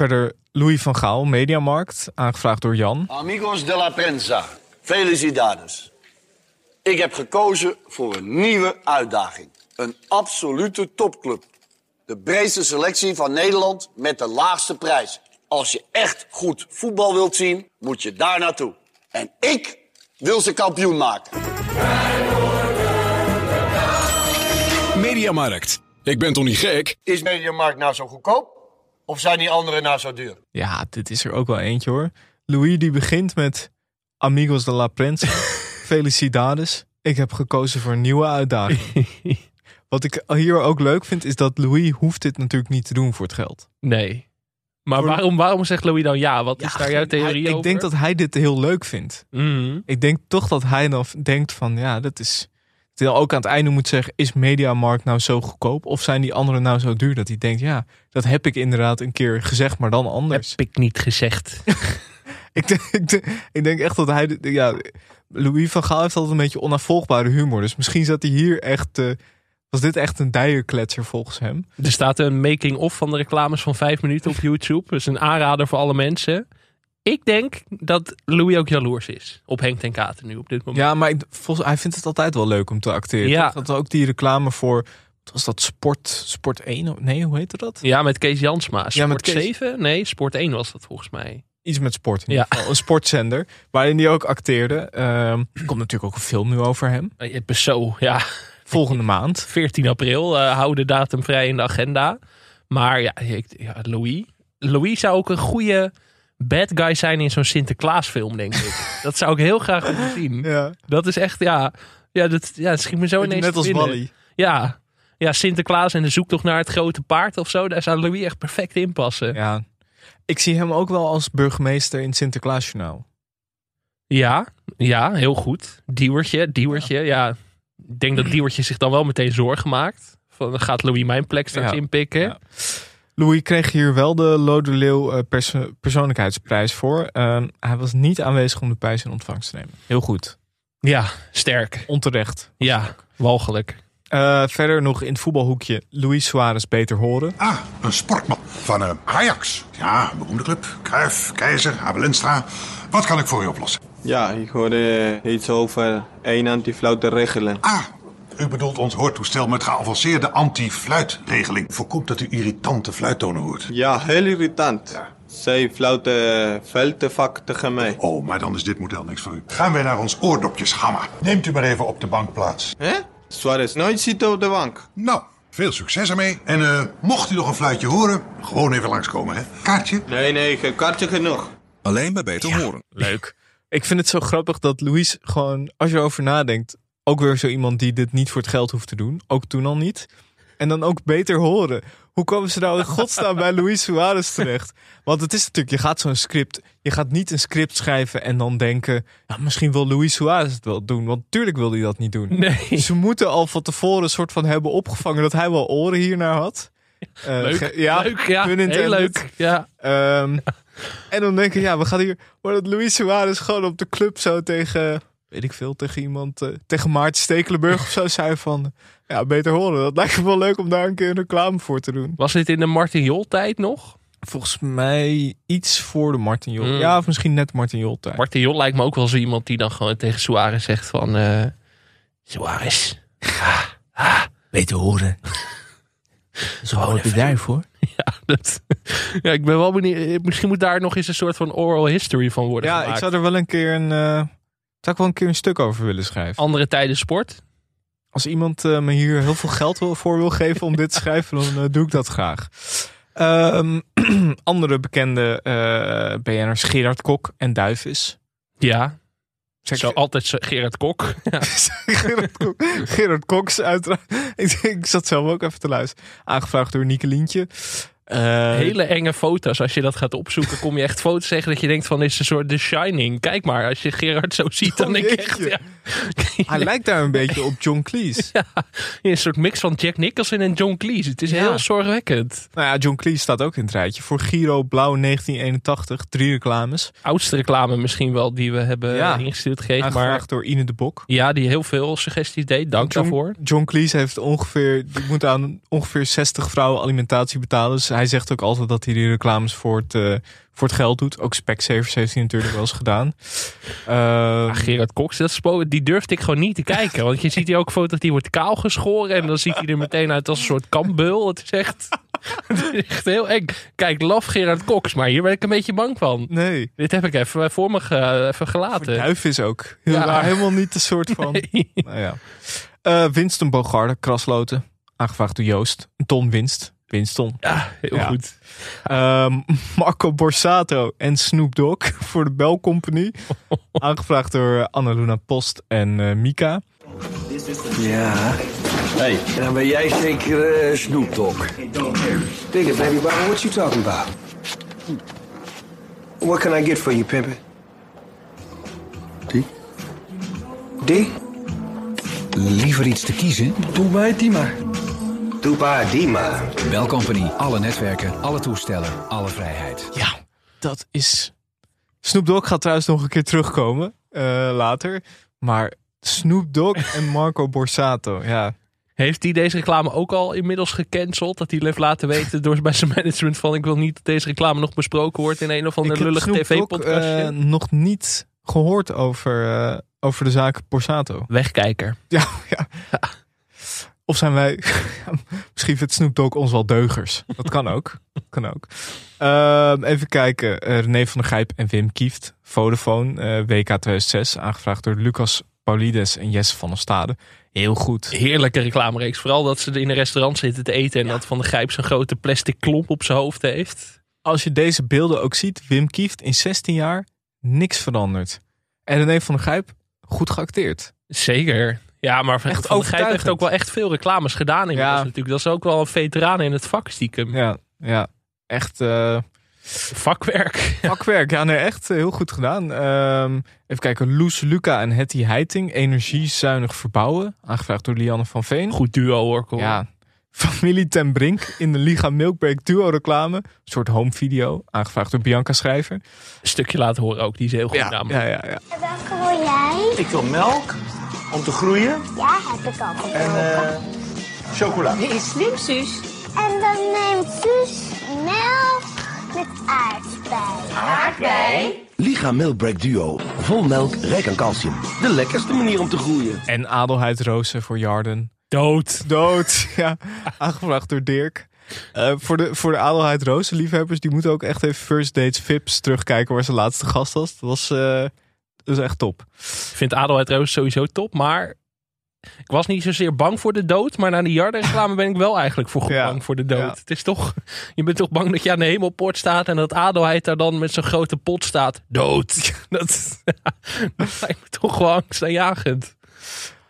Verder Louis van Gaal, Mediamarkt. Aangevraagd door Jan.
Amigos de la prensa, felicidades.
Ik heb gekozen voor een nieuwe uitdaging. Een absolute topclub. De breedste selectie van Nederland met de laagste prijs. Als je echt goed voetbal wilt zien, moet je daar naartoe. En ik wil ze kampioen maken.
Mediamarkt. Ik ben toch niet gek?
Is Mediamarkt nou zo goedkoop? Of zijn die anderen nou zo duur?
Ja, dit is er ook wel eentje hoor. Louis die begint met Amigos de la Prensa. Felicidades. Ik heb gekozen voor een nieuwe uitdaging. Wat ik hier ook leuk vind, is dat Louis hoeft dit natuurlijk niet te doen voor het geld.
Nee. Maar waarom, waarom zegt Louis dan ja? Wat is daar jouw theorie
Hij-
over?
Ik denk dat hij dit heel leuk vindt.
Mhm.
Ik denk toch dat hij dan denkt van, ja, dat is... Dan ook aan het einde moet zeggen, is Mediamarkt nou zo goedkoop? Of zijn die anderen nou zo duur? Dat hij denkt, ja, dat heb ik inderdaad een keer gezegd, maar dan anders.
Heb ik niet gezegd.
ik, denk, ik, denk, ik denk echt dat hij, ja, Louis van Gaal heeft altijd een beetje onafvolgbare humor. Dus misschien zat hij hier echt, eh, was dit echt een dijerkletser volgens hem.
Er staat een making-of van de reclames van vijf minuten op YouTube. Dus een aanrader voor alle mensen. Ik denk dat Louis ook jaloers is op Henk ten Katen nu op dit moment.
Ja, maar ik- volgens, hij vindt het altijd wel leuk om te acteren.
Ja.
Dat ook die reclame voor, was dat Sport, Sport 1? Nee, hoe heette dat?
Ja, met Kees Jansma. Sport
Ja, met Kees.
7? Nee, Sport 1 was dat volgens mij.
Iets met sport in
Ja.
ieder geval. Een sportzender, waarin hij ook acteerde. Ehm, er komt natuurlijk ook een film nu over hem.
Het zo, ja.
Volgende maand.
14 april, eh hou de datum vrij in de agenda. Maar ja, ik- ja, Louis. Louis zou ook een goede bad guy zijn in zo'n Sinterklaasfilm, denk ik. dat zou ik heel graag willen zien.
Ja.
Dat is echt, ja. Ja, dat, ja, schiet me zo ineens
net als. Wally.
Ja. ja, Sinterklaas en de zoektocht naar het grote paard of zo. Daar zou Louis echt perfect in passen.
Ja. Ik zie hem ook wel als burgemeester in Sinterklaasjournaal.
Ja, ja, heel goed. Diewertje, Diewertje. Ja. Ik denk dat Diewertje zich dan wel meteen zorgen maakt. Van, gaat Louis mijn plek straks
Ja.
inpikken.
Louis kreeg hier wel de Lode Leeuw eh, perso- persoonlijkheidsprijs voor. Ehm, hij was niet aanwezig om de prijs in ontvangst te nemen. Heel goed.
Ja, sterk.
Onterecht.
Ja, walgelijk.
Eh, verder nog in het voetbalhoekje Luis Suarez beter horen.
Ah, een sportman van eh, Ajax. Ja, een beroemde club. Cruijff, Keizer, Abel Enstra. Wat kan ik voor u oplossen?
Ja, ik hoorde iets over één antiflaute regelen.
Ah, u bedoelt ons hoortoestel met geavanceerde anti-fluitregeling. Voorkomt dat u irritante fluittonen hoort.
Ja, heel irritant. Zij fluiten veel te vaak tegen mij.
Oh, maar dan is dit model niks voor u. Gaan wij naar ons oordopjesgamma. Neemt u maar even op de bank plaats.
Hè? Suarez nooit zitten op de bank.
Nou, veel succes ermee. En eh, mocht u nog een fluitje horen, gewoon even langskomen, hè. Kaartje?
Nee, nee, geen kaartje genoeg.
Alleen bij Beter Horen.
Leuk. Ik vind het zo grappig dat Louis gewoon, als je erover nadenkt, ook weer zo iemand die dit niet voor het geld hoeft te doen. Ook toen al niet. En dan ook beter horen. Hoe komen ze nou in godsnaam bij Luis Suarez terecht? Want het is natuurlijk, je gaat zo'n script, je gaat niet een script schrijven en dan denken, ja, misschien wil Luis Suarez het wel doen. Want natuurlijk wil hij dat niet doen.
Nee.
Ze moeten al van tevoren een soort van hebben opgevangen dat hij wel oren hiernaar had. Eh,
Leuk,
ja,
leuk, ja. Heel leuk, ja.
Ehm, en dan denken, ja, we gaan hier. Maar dat Luis Suarez gewoon op de club zo tegen, weet ik veel, tegen iemand, eh, tegen Maarten Stekelenburg of zo zei van, ja, beter horen. Dat lijkt me wel leuk om daar een keer een reclame voor te doen.
Was dit in de Martin Jol tijd nog?
Volgens mij iets voor de Martin Jol.
Mm.
Ja, of misschien net Martin Jol tijd.
Martin Jol lijkt me ook wel zo iemand die dan gewoon tegen Suarez zegt van... eh Suarez, ah, ah, beter horen.
Zo groot bedrijf hoor.
Ja, dat, ja, ik ben wel benieuwd. Misschien moet daar nog eens een soort van oral history van worden
Ja,
gemaakt.
ik zou er wel een keer een, eh, zou ik wel een keer een stuk over willen schrijven.
Andere tijden sport.
Als iemand eh, me hier heel veel geld voor wil geven om dit te schrijven, dan eh, doe ik dat graag. Ehm, andere bekende eh BN'ers Gerard Kok en Duivis.
Ja.
Zeg-
Zo altijd Gerard Kok. Ja.
Gerard, Kok, Gerard Koks uiteraard. Ik, ik zat zelf ook even te luisteren. Aangevraagd door Nieke Lientje. Eh,
Hele enge foto's. Als je dat gaat opzoeken, kom je echt foto's tegen dat je denkt van dit is een soort The Shining. Kijk maar, als je Gerard zo ziet, dan
Oh,
denk je echt... Ja,
Hij lijkt daar een beetje op John Cleese.
een soort mix van Jack Nicholson en John Cleese. Het is
Ja.
heel zorgwekkend.
Nou ja, John Cleese staat ook in het rijtje. Voor Giro Blauw 1981. Drie reclames.
Oudste reclame misschien wel die we hebben
Ja.
ingestuurd gekregen.
Aangevraagd
Maar
door Ine de Bok.
ja, die heel veel suggesties deed. Dank
John,
daarvoor.
John Cleese heeft ongeveer, die moet aan ongeveer 60 vrouwen alimentatie betalen. Dus hij hij zegt ook altijd dat hij die reclames voor het, eh, voor het geld doet. Ook Specsavers heeft hij natuurlijk wel eens gedaan. Ehm,
Ah, Gerard Cox, dat spo- die durfde ik gewoon niet te kijken. Want je ziet hier ook foto's, die wordt kaal geschoren. En dan ziet hij er meteen uit als een soort kampbeul. Het is echt, het is echt heel eng. Kijk, love Gerard Cox, maar hier ben ik een beetje bang van.
Nee.
Dit heb ik even voor me ge- even gelaten.
Duif is ook
Ja.
helemaal niet de soort van. Nou ja. Eh, Winston Bogarde, krasloten. Aangevraagd door Joost. Een ton winst. Winston.
Ja, heel
Ja.
goed.
Ehm, Marco Borsato en Snoop Dogg voor de Bell Company. Aangevraagd door Annaluna Post en eh, Mika.
Ja. Hey. Dan ben jij zeker eh, Snoop Dogg. It, baby. What you talking about? What can I get for you, pimpin'? Die? Die?
Liever iets te kiezen?
Doe mij die maar. Doe maar die maar.
Bell Company. Alle netwerken, alle toestellen, alle vrijheid.
Ja, dat is... Snoop Dogg gaat trouwens nog een keer terugkomen eh, later. Maar Snoop Dogg en Marco Borsato, ja.
Heeft hij deze reclame ook al inmiddels gecanceld? Dat hij heeft laten weten door bij zijn management van... ik wil niet dat deze reclame nog besproken wordt in een of
Ik
andere
heb
lullig
Snoop Dogg
tv-podcastje.
eh, nog niet gehoord over, eh, over de zaak Borsato.
Wegkijker.
Ja, ja. Of zijn wij... Misschien vindt Snoop Dogg ons wel deugers. Dat kan ook. kan ook. Ehm, even kijken. Eh, René van der Gijp en Wim Kieft. Vodafone. eh, WK 2006. Aangevraagd door Lucas Paulides en Jesse van der Stade. Heel goed.
Heerlijke reclamereeks. Vooral dat ze in een restaurant zitten te eten... en dat Van de Grijp zo'n grote plastic klomp op zijn hoofd heeft.
Als je deze beelden ook ziet. Wim Kieft in 16 jaar. Niks veranderd. En René van der Gijp. Goed geacteerd.
Zeker. Ja, maar Van
Echt
de Grijp heeft ook wel echt veel reclames gedaan inmiddels
Ja.
natuurlijk. Dat is ook wel een veteraan in het vak stiekem.
Ja, ja. Echt... eh,
Vakwerk.
Vakwerk, ja, nee, echt eh, heel goed gedaan. Ehm, even kijken, Loes, Luca en Hetty Heiting. Energiezuinig verbouwen. Aangevraagd door Lianne van Veen.
Goed duo hoor.
Ja. Familie ten Brink in de Liga Milkbreak duo reclame. Een soort home video. Aangevraagd door Bianca Schrijver.
Een stukje laten horen ook. Die is heel goed
Ja,
namelijk.
ja, ja, ja.
Welke wil jij?
Ik wil melk om te groeien
Ja, heb ik al.
en eh, chocola.
Die is slim, Suus. En dan neemt Suus melk met aardbei. Aardbei?
Liga Milkbreak Duo. Vol melk, rijk aan calcium. De lekkerste manier om te groeien.
En Adelheid Rozen voor Jarden.
Dood.
Dood, ja. Aangevraagd door Dirk. Eh, voor, de, voor de Adelheid Rozen liefhebbers, die moeten ook echt even First Dates Vips terugkijken waar ze laatste gast was. Dat was, eh, dat is echt top.
Ik vind Adelheid Roos sowieso top, maar ik was niet zozeer bang voor de dood. Maar na die Jarden reclame ben ik wel eigenlijk voor goed
Ja.
bang voor de dood.
Ja.
Het is toch, je bent toch bang dat je aan de hemelpoort staat en dat Adelheid daar dan met zo'n grote pot staat. Dood. Dat, dat lijkt me toch gewoon angstaanjagend.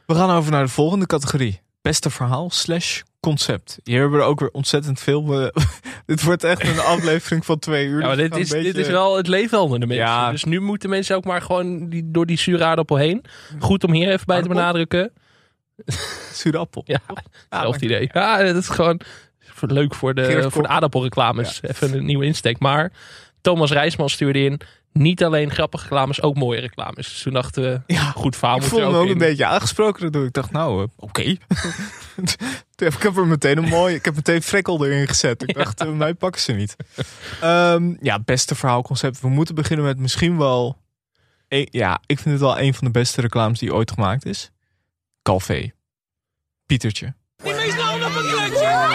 We gaan over naar de volgende categorie. Beste verhaal slash concept. Hier hebben we er ook weer ontzettend veel. eh, dit wordt echt een aflevering van twee uur.
Ja, maar
dus
dit is, dit is wel het leven onder de mensen.
Ja.
Dus nu moeten mensen ook maar gewoon die, door die zure aardappel heen. Goed om hier even bij te benadrukken.
Zure appel.
Ja, hetzelfde idee. Ja, dat is gewoon leuk voor de, voor de aardappelreclames. Even een nieuwe insteek. Maar Thomas Rijsman stuurde in. Niet alleen grappige reclames, ook mooie reclames. Dus toen dachten we, goed verhaal
Ik
moet
voelde
er
me
ook
een beetje aangesproken daardoor. Ik dacht, nou, eh, oké. ik heb er meteen een mooi. Ik heb meteen frekkel erin gezet. Ik dacht, eh, mij pakken ze niet. Ehm, ja, beste verhaalconcept. We moeten beginnen met misschien wel. een- ja, ik vind het wel een van de beste reclames die ooit gemaakt is. Calvé. Pietertje.
Die meest nou op een klutje.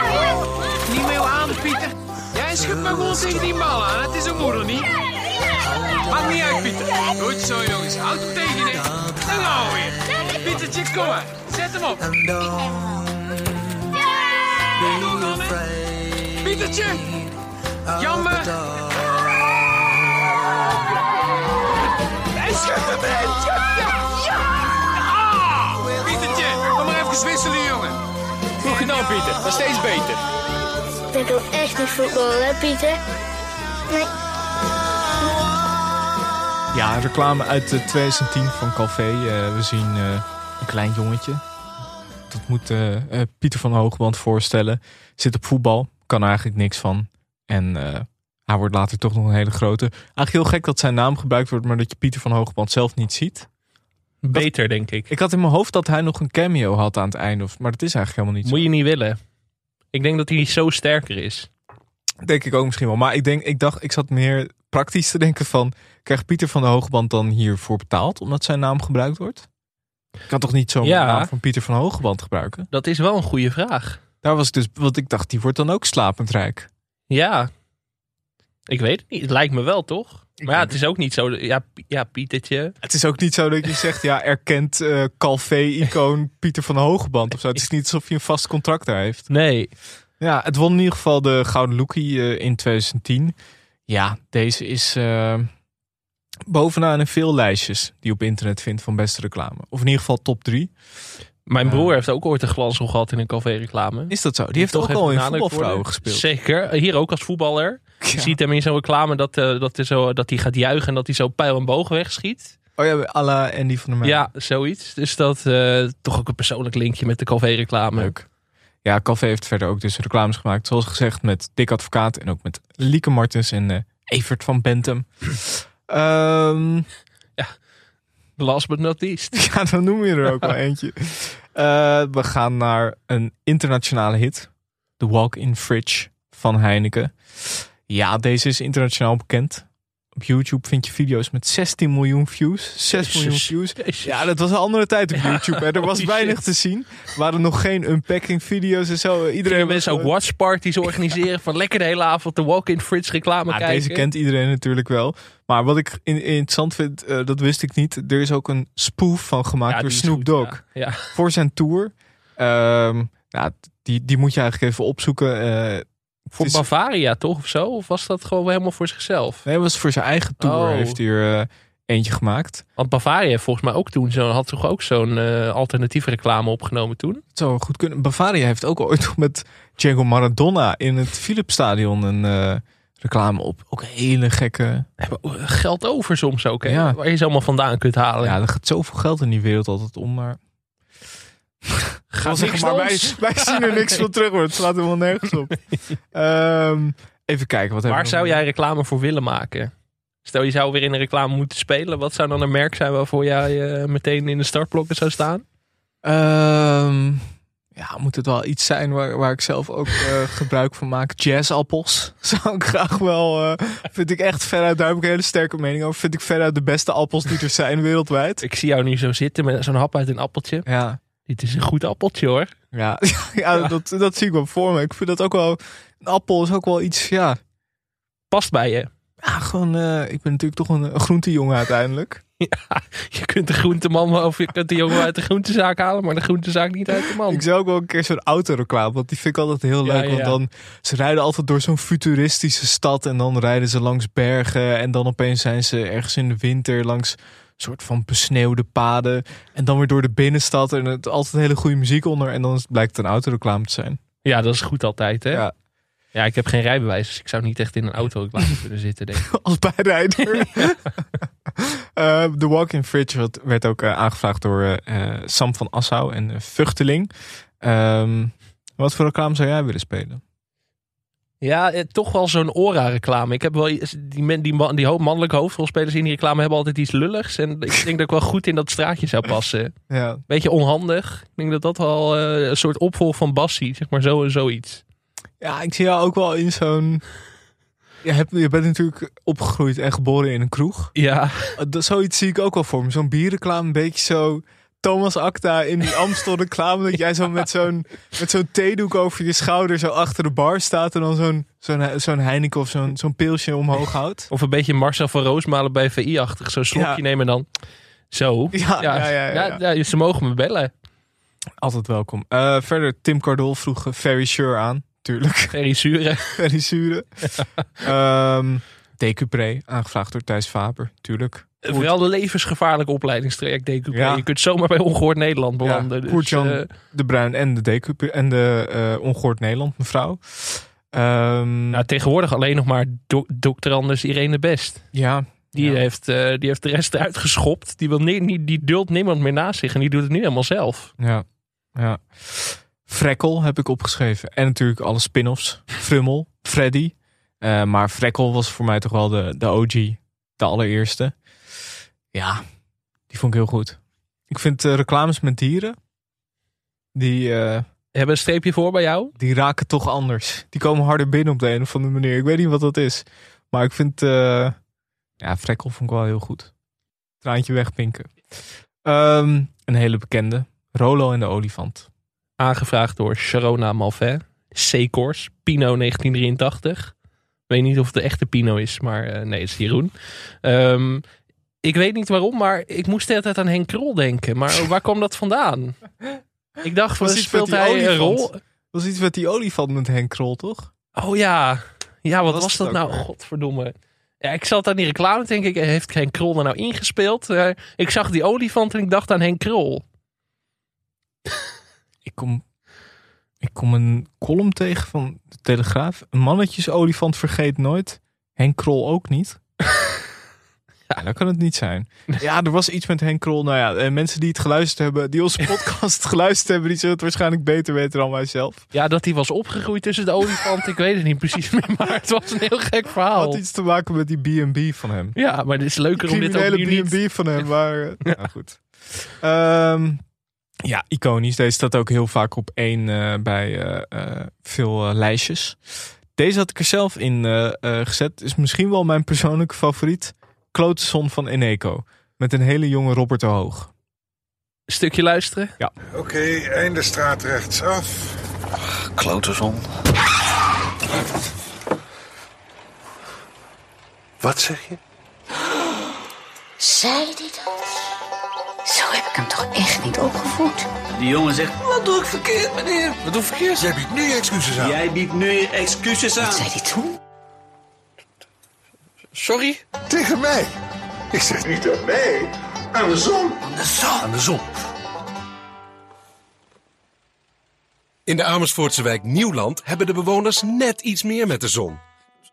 Niet meer aan, Pieter. Jij schudt maar gewoon tegen die bal aan. Het is een moeder niet. Maakt niet uit, Pieter. Goed zo, jongens. Houd hem tegen. Dan gaan we weer. Pietertje, kom maar. Zet hem op. Dan, hè. Pietertje. Jammer. Hij schudt hem erin. Ja, ja. Ah, Pietertje, kom maar even wisselen, jongen. Goed gedaan, Pieter. Maar steeds beter.
Ik wil echt niet voetballen, hè, Pieter? Nee.
Ja, reclame uit eh, 2010 van Calvé. Eh, we zien eh, een klein jongetje. Dat moet eh, Pieter van Hoogband voorstellen. Zit op voetbal, kan er eigenlijk niks van. En hij wordt later toch nog een hele grote. Eigenlijk heel gek dat zijn naam gebruikt wordt, maar dat je Pieter van Hoogband zelf niet ziet.
Beter, denk ik.
Ik had in mijn hoofd dat hij nog een cameo had aan het einde. of- Maar dat is eigenlijk helemaal niet
Moet je niet willen. Ik denk dat hij zo sterker is.
Denk ik ook misschien wel. Maar ik denk, ik dacht, ik zat meer praktisch te denken van, krijgt Pieter van de Hogeband dan hiervoor betaald omdat zijn naam gebruikt wordt? Ik kan toch niet zo'n
Ja.
naam van Pieter van de Hogeband gebruiken?
Dat is wel een goede vraag.
Daar was ik dus, want ik dacht, die wordt dan ook slapend rijk.
Ja. Ik weet het niet. Het lijkt me wel, toch? Maar ja, het is ook niet zo. Ja, ja Pietertje.
Het is ook niet zo dat je zegt, ja, erkent eh Calvé-icoon Pieter van de Hogeband of zo. Het is niet alsof hij een vast contract daar heeft.
Nee.
Ja, het won in ieder geval de Gouden Lookie eh, in 2010. Ja, deze is eh, bovenaan in veel lijstjes die je op internet vindt van beste reclame. Of in ieder geval top 3.
Mijn broer heeft ook ooit een glansrol gehad in een café-reclame.
Is dat zo? Die heeft ook al in voetbalvrouwen gespeeld.
Zeker. Hier ook als voetballer. Je ziet hem in zo'n reclame dat, eh, dat, hij zo, dat hij gaat juichen en dat hij zo pijl en boog wegschiet.
Oh ja, à la Andy van der Meij.
Ja, zoiets. Dus dat eh, toch ook een persoonlijk linkje met de café-reclame.
Leuk. Ja, Calvé heeft verder ook dus reclames gemaakt. Zoals gezegd met Dick Advocaat en ook met Lieke Martens en eh, Evert van Bentum. Ehm
Last but not least.
Ja, dan noem je er ook wel eentje. Eh, we gaan naar een internationale hit. The Walk-in Fridge van Heineken. Ja, deze is internationaal bekend. Op YouTube vind je video's met 16 miljoen views. 6 miljoen views. Ja, dat was een andere tijd op YouTube. Hè. Er was weinig te zien. Er waren nog geen unpacking video's en zo. Iedereen was
mensen ook watchparties organiseren van lekker de hele avond de walk-in fridge reclame
Ja,
kijken.
deze kent iedereen natuurlijk wel. Maar wat ik in- interessant vind, eh, dat wist ik niet. Er is ook een spoof van gemaakt
Ja,
door Snoop Dogg.
ja. Ja.
Voor zijn tour. Ehm, die, die moet je eigenlijk even opzoeken. Eh,
Voor
is-
Bavaria toch of zo? Of was dat gewoon helemaal voor zichzelf?
Nee, het was voor zijn eigen tour.
Oh.
Heeft hij er eh, eentje gemaakt.
Want Bavaria heeft volgens mij ook toen zo, had toch ook zo'n eh, alternatieve reclame opgenomen toen?
Het zou goed kunnen. Bavaria heeft ook ooit met Diego Maradona in het Philipsstadion een eh, reclame op. Ook een hele gekke.
Geld over soms ook, hè?
Ja.
Waar je ze allemaal vandaan kunt halen.
Ja, er gaat zoveel geld in die wereld altijd om. Maar Zeggen,
niks
maar wij, wij zien er niks van terug hoor. Het slaat helemaal nergens op. Ehm, even kijken. Wat hebben
Waar zou
nog
jij reclame voor willen maken? Stel je zou weer in een reclame moeten spelen. Wat zou dan een merk zijn waarvoor jij eh, meteen in de startblokken zou staan?
Ehm, ja, moet het wel iets zijn waar, waar ik zelf ook eh, gebruik van maak. Jazzappels zou ik graag wel. eh, vind ik echt veruit, daar heb ik een hele sterke mening over. Vind ik veruit de beste appels die er zijn wereldwijd.
Ik zie jou nu zo zitten met zo'n hap uit een appeltje.
Ja,
Dit is een goed appeltje hoor.
ja, ja, Dat, dat zie ik wel voor me. Ik vind dat ook wel. Een appel is ook wel iets, ja.
Past bij je.
Ja, gewoon. eh, ik ben natuurlijk toch een, een groentejongen uiteindelijk.
Ja, je kunt de groenteman of je kunt de jongen uit de groentezaak halen, maar de groentezaak niet uit de man.
Ik zou ook wel een keer zo'n autoreclame, want die vind ik altijd heel
Ja,
leuk. Want
ja.
dan, ze rijden altijd door zo'n futuristische stad en dan rijden ze langs bergen. En dan opeens zijn ze ergens in de winter langs soort van besneeuwde paden. En dan weer door de binnenstad en het altijd hele goede muziek onder. En dan blijkt het een autoreclame te zijn.
Ja, dat is goed altijd hè.
Ja.
Ja, ik heb geen rijbewijs, dus ik zou niet echt in een auto kunnen zitten. Denk ik.
Als bijrijder. Eh, De Walk-in Fridge werd- werd ook eh, aangevraagd door eh, Sam van Assau en Vuchteling. Ehm, wat voor reclame zou jij willen spelen?
Ja, eh, toch wel zo'n Ora-reclame. Ik heb wel die, men, die, man- die ho- mannelijke hoofdrolspelers in die reclame hebben altijd iets lulligs. En ik denk dat ik wel goed in dat straatje zou passen.
Ja.
Beetje onhandig. Ik denk dat dat wel eh, een soort opvolg van Bassie, zeg maar zo en zoiets.
Ja, ik zie jou ook wel in zo'n. Je, hebt, je bent natuurlijk opgegroeid en geboren in een kroeg.
Ja.
Dat- Zoiets zie ik ook wel voor me. Zo'n bierreclame, een beetje zo. Thomas Acta in die Amstel reclame. Dat jij zo met zo'n, met zo'n theedoek over je schouder zo achter de bar staat. En dan zo'n, zo'n, zo'n Heineken of zo'n, zo'n pilsje omhoog houdt.
Of een beetje Marcel van Roosmalen bij VI-achtig. Zo'n slokje
Ja.
nemen en dan zo.
Ja, ja, ja, ja.
ja, ze mogen me bellen.
Altijd welkom. Uh, verder, Tim Cardol vroeg uh, Ferry Sure aan. Tuurlijk.
Ferry Sure.
Ferry Sure. um, Decupré, aangevraagd door Thijs Faber. Tuurlijk.
Wel een levensgevaarlijk opleidingstraject DQP.
Ja.
Je kunt zomaar bij Ongehoord Nederland belanden.
Ja,
dus, eh,
de Bruin en de, DQP, en de uh, Ongehoord Nederland mevrouw. Um,
nou, tegenwoordig alleen nog maar do dokter Anders Irene Best.
Ja.
Die,
ja.
Heeft, uh, die heeft de rest eruit geschopt. Die, wil nie, nie, die duldt niemand meer naast zich. En die doet het nu helemaal zelf.
Ja. ja. Frekkel heb ik opgeschreven. En natuurlijk alle spin-offs. Frummel, Freddy. Maar Frekkel was voor mij toch wel de, de OG. De allereerste. Ja, die vond ik heel goed. Ik vind uh, reclames met dieren. Die, uh,
Hebben een streepje voor bij jou?
Die raken toch anders. Die komen harder binnen op de een of andere manier. Ik weet niet wat dat is. Maar ik vind... eh ja, Frekkel vond ik wel heel goed. Traantje wegpinken. Ehm, een hele bekende. Rolo en de olifant.
Aangevraagd door Sharona Malvet. C-Course. Pino 1983. Ik weet niet of het de echte Pino is, maar eh, nee, het is Jeroen. Ehm, ik weet niet waarom, maar ik moest de hele tijd aan Henk Krol denken. Maar waar kwam dat vandaan? Ik dacht,
iets
speelt hij een
olifant.
rol?
was iets met die olifant met Henk Krol, toch?
Oh ja. Ja, wat
was
dat nou?
weer?
Godverdomme. Ja, ik zat aan die reclame, denk ik. Heeft Henk Krol er nou ingespeeld? Eh, ik zag die olifant en ik dacht aan Henk Krol.
Ik kom, ik kom een column tegen van de Telegraaf. Een mannetjesolifant vergeet nooit. Henk Krol ook niet. Ja, dat kan het niet zijn. Ja, er was iets met Henk Krol. Nou ja, eh, mensen die het geluisterd hebben, die onze podcast geluisterd hebben, die zullen het waarschijnlijk beter weten dan wij zelf.
Ja, dat hij was opgegroeid tussen de olifant, ik weet het niet precies meer. Maar het was een heel gek verhaal.
Had iets te maken met die B&B van hem.
Ja, maar het is leuker om dit ook niet...
B&B van hem. Maar, eh, nou goed. Ehm, ja, iconisch. Deze staat ook heel vaak op één eh, bij veel lijstjes. Deze had ik er zelf in gezet. Is misschien wel mijn persoonlijke favoriet. Klotenson van Eneco. Met een hele jonge Robert de Hoog.
Stukje luisteren?
Ja.
Oké, einde straat rechtsaf.
Kloterzon. Wat zeg je?
Zei die dat? Zo heb ik hem toch echt niet opgevoed?
Die jongen zegt, wat doe ik verkeerd, meneer? Wat doe ik verkeerd?
Jij biedt nu excuses aan.
Jij biedt nu excuses aan.
Wat zei die toen?
Sorry?
Tegen mij. Ik zeg niet aan mij. Aan de zon.
Aan de zon. Aan de zon.
In de Amersfoortse wijk Nieuwland hebben de bewoners net iets meer met de zon.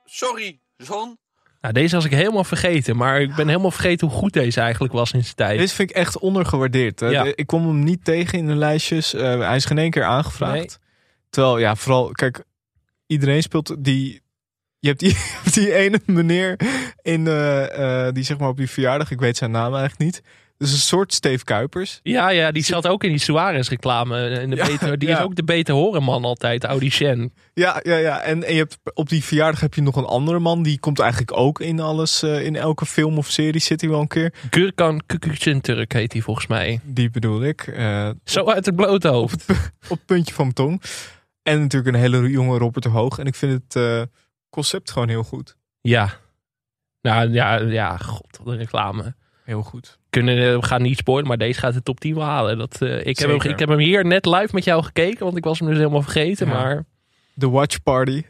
Sorry, zon.
Nou, deze was ik helemaal vergeten. Maar ik ben helemaal vergeten hoe goed deze eigenlijk was in zijn tijd.
Deze vind ik echt ondergewaardeerd. hè.
Ja.
De- Ik kwam hem niet tegen in de lijstjes. Eh, hij is geen één keer aangevraagd.
Nee.
Terwijl, ja, vooral, kijk, iedereen speelt die. Je hebt die, die ene meneer in, eh, eh, die zeg maar op die verjaardag, ik weet zijn naam eigenlijk niet. Dus een soort Steve Kuipers.
Ja, ja, die zat ook in die Suarez reclame. In de
Ja,
beter, die
ja.
is ook de beter horen man altijd, Audi Shen.
Ja, ja, ja. En, en je hebt, op die verjaardag heb je nog een andere man. Die komt eigenlijk ook in alles. eh, in elke film of serie zit hij wel een keer.
Gurkan Turk heet hij volgens mij.
Die bedoel ik. eh,
Zo uit het blote hoofd.
op het puntje van mijn tong. En natuurlijk een hele jonge Robert de Hoog. En ik vind het eh, concept gewoon heel goed.
Ja. Nou ja, ja, god, wat een reclame.
Heel goed.
Kunnen, eh, we gaan niet spoilen, maar deze gaat de top 10 wel halen. Dat, eh, ik, heb hem, ik heb hem hier net live met jou gekeken, want ik was hem dus helemaal vergeten.
Ja.
Maar
De Watch Party.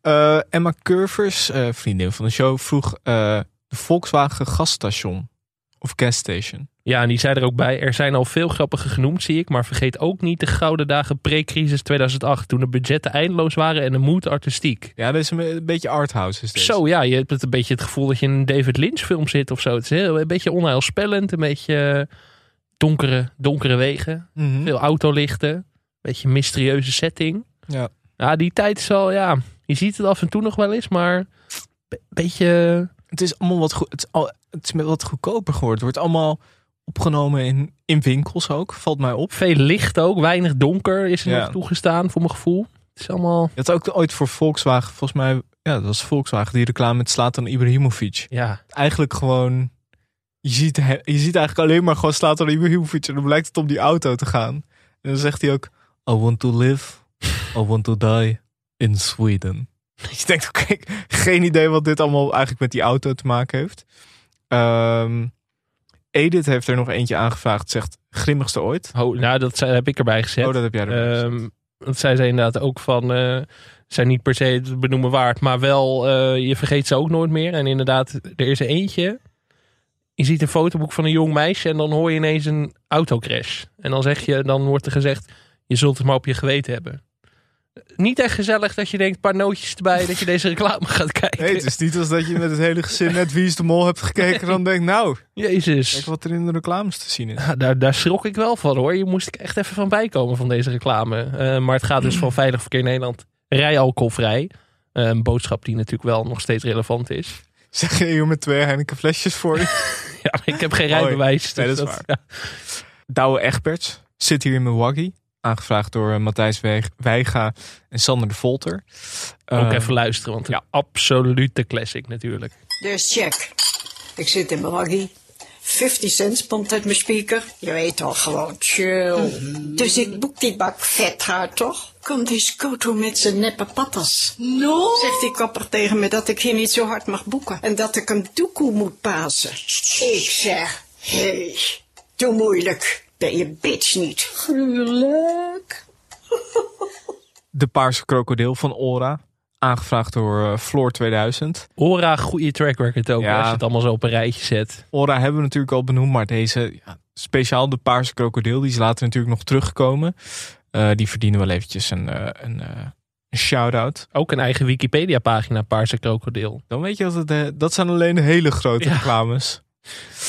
Eh, Emma Curvers, vriendin van de show, vroeg de Volkswagen gasstation. Of gasstation.
ja, en die zei er ook bij, er zijn al veel grappige genoemd, zie ik. Maar vergeet ook niet de gouden dagen pre-crisis 2008, toen de budgetten eindeloos waren en de moed artistiek.
Ja, dat is een, een beetje arthouse. Is deze.
Zo ja, je hebt het een beetje het gevoel dat je in een David Lynch film zit of zo. Het is heel, een beetje onheilspellend, een beetje donkere, donkere wegen.
Mhm.
Veel autolichten, een beetje mysterieuze setting.
Ja.
Ja, die tijd is al, ja, je ziet het af en toe nog wel eens, maar een beetje...
Het is allemaal wat, goed, het is al, het is wat goedkoper geworden. Het wordt allemaal opgenomen in, in winkels ook, valt mij op.
Veel licht ook, weinig donker is er
Ja.
nog toegestaan voor mijn gevoel. Het is allemaal...
Je had ook ooit voor Volkswagen, volgens mij, ja, dat was Volkswagen, die reclame met Slatan Ibrahimovic.
Ja,
Eigenlijk gewoon, je ziet, je ziet eigenlijk alleen maar gewoon Slatan Ibrahimovic en dan blijkt het om die auto te gaan. En dan zegt hij ook, I want to live, I want to die in Sweden. Je denkt, oké, geen idee wat dit allemaal eigenlijk met die auto te maken heeft. Ehm, Edith heeft er nog eentje aangevraagd, zegt grimmigste ooit.
oh, nou dat heb ik erbij gezet.
Oh, dat heb jij erbij gezet.
Ehm, want zij zei inderdaad ook van, eh, zijn niet per se het benoemen waard, maar wel, eh, je vergeet ze ook nooit meer. En inderdaad, er is er eentje. Je ziet een fotoboek van een jong meisje en dan hoor je ineens een autocrash. En dan zeg je, dan wordt er gezegd, je zult het maar op je geweten hebben. Niet echt gezellig dat je denkt, een paar nootjes erbij, dat je deze reclame gaat kijken.
Nee, het is niet als dat je met het hele gezin net Wie is de Mol hebt gekeken. Dan denkt, nou,
Jezus.
kijk wat er in de reclames te zien is.
Ja, daar, daar schrok ik wel van hoor. Je moest ik echt even van bijkomen van deze reclame. Eh, maar het gaat dus van Veilig Verkeer Nederland. Rij alcoholvrij. Eh, een boodschap die natuurlijk wel nog steeds relevant is.
Zeg je hier met twee Heineken flesjes voor je?
Ja, maar ik heb geen rijbewijs.
Nee,
dus
dat is waar. Douwe Egberts zit hier in Milwaukee. Aangevraagd door eh, Matthijs Weiga en Sander de Volter.
Ook
Eh,
even luisteren, want een absolute classic natuurlijk.
Dus check. Ik zit in mijn waggie. 50 cent pompt uit mijn speaker. Je weet toch gewoon chill. Dus ik boek die bak vet haar toch? Komt die Scoto met zijn neppe patas. No? Zegt die kapper tegen me dat ik hier niet zo hard mag boeken. En dat ik hem doekoe moet pasen. Ik zeg, hé, hey, doe moeilijk. Ben je bitch niet? Gruwelijk.
De Paarse Krokodil van Ora. Aangevraagd door eh, Floor 2000.
Ora, goede track record ook,
Ja.
als je het allemaal zo op een rijtje zet.
Ora hebben we natuurlijk al benoemd, maar deze, ja, speciaal de Paarse Krokodil, die is later natuurlijk nog teruggekomen. Eh, die verdienen wel eventjes een, eh, een, eh, een shout-out.
Ook een eigen Wikipedia-pagina, Paarse Krokodil.
Dan weet je dat het, dat zijn alleen hele grote
Ja.
reclames.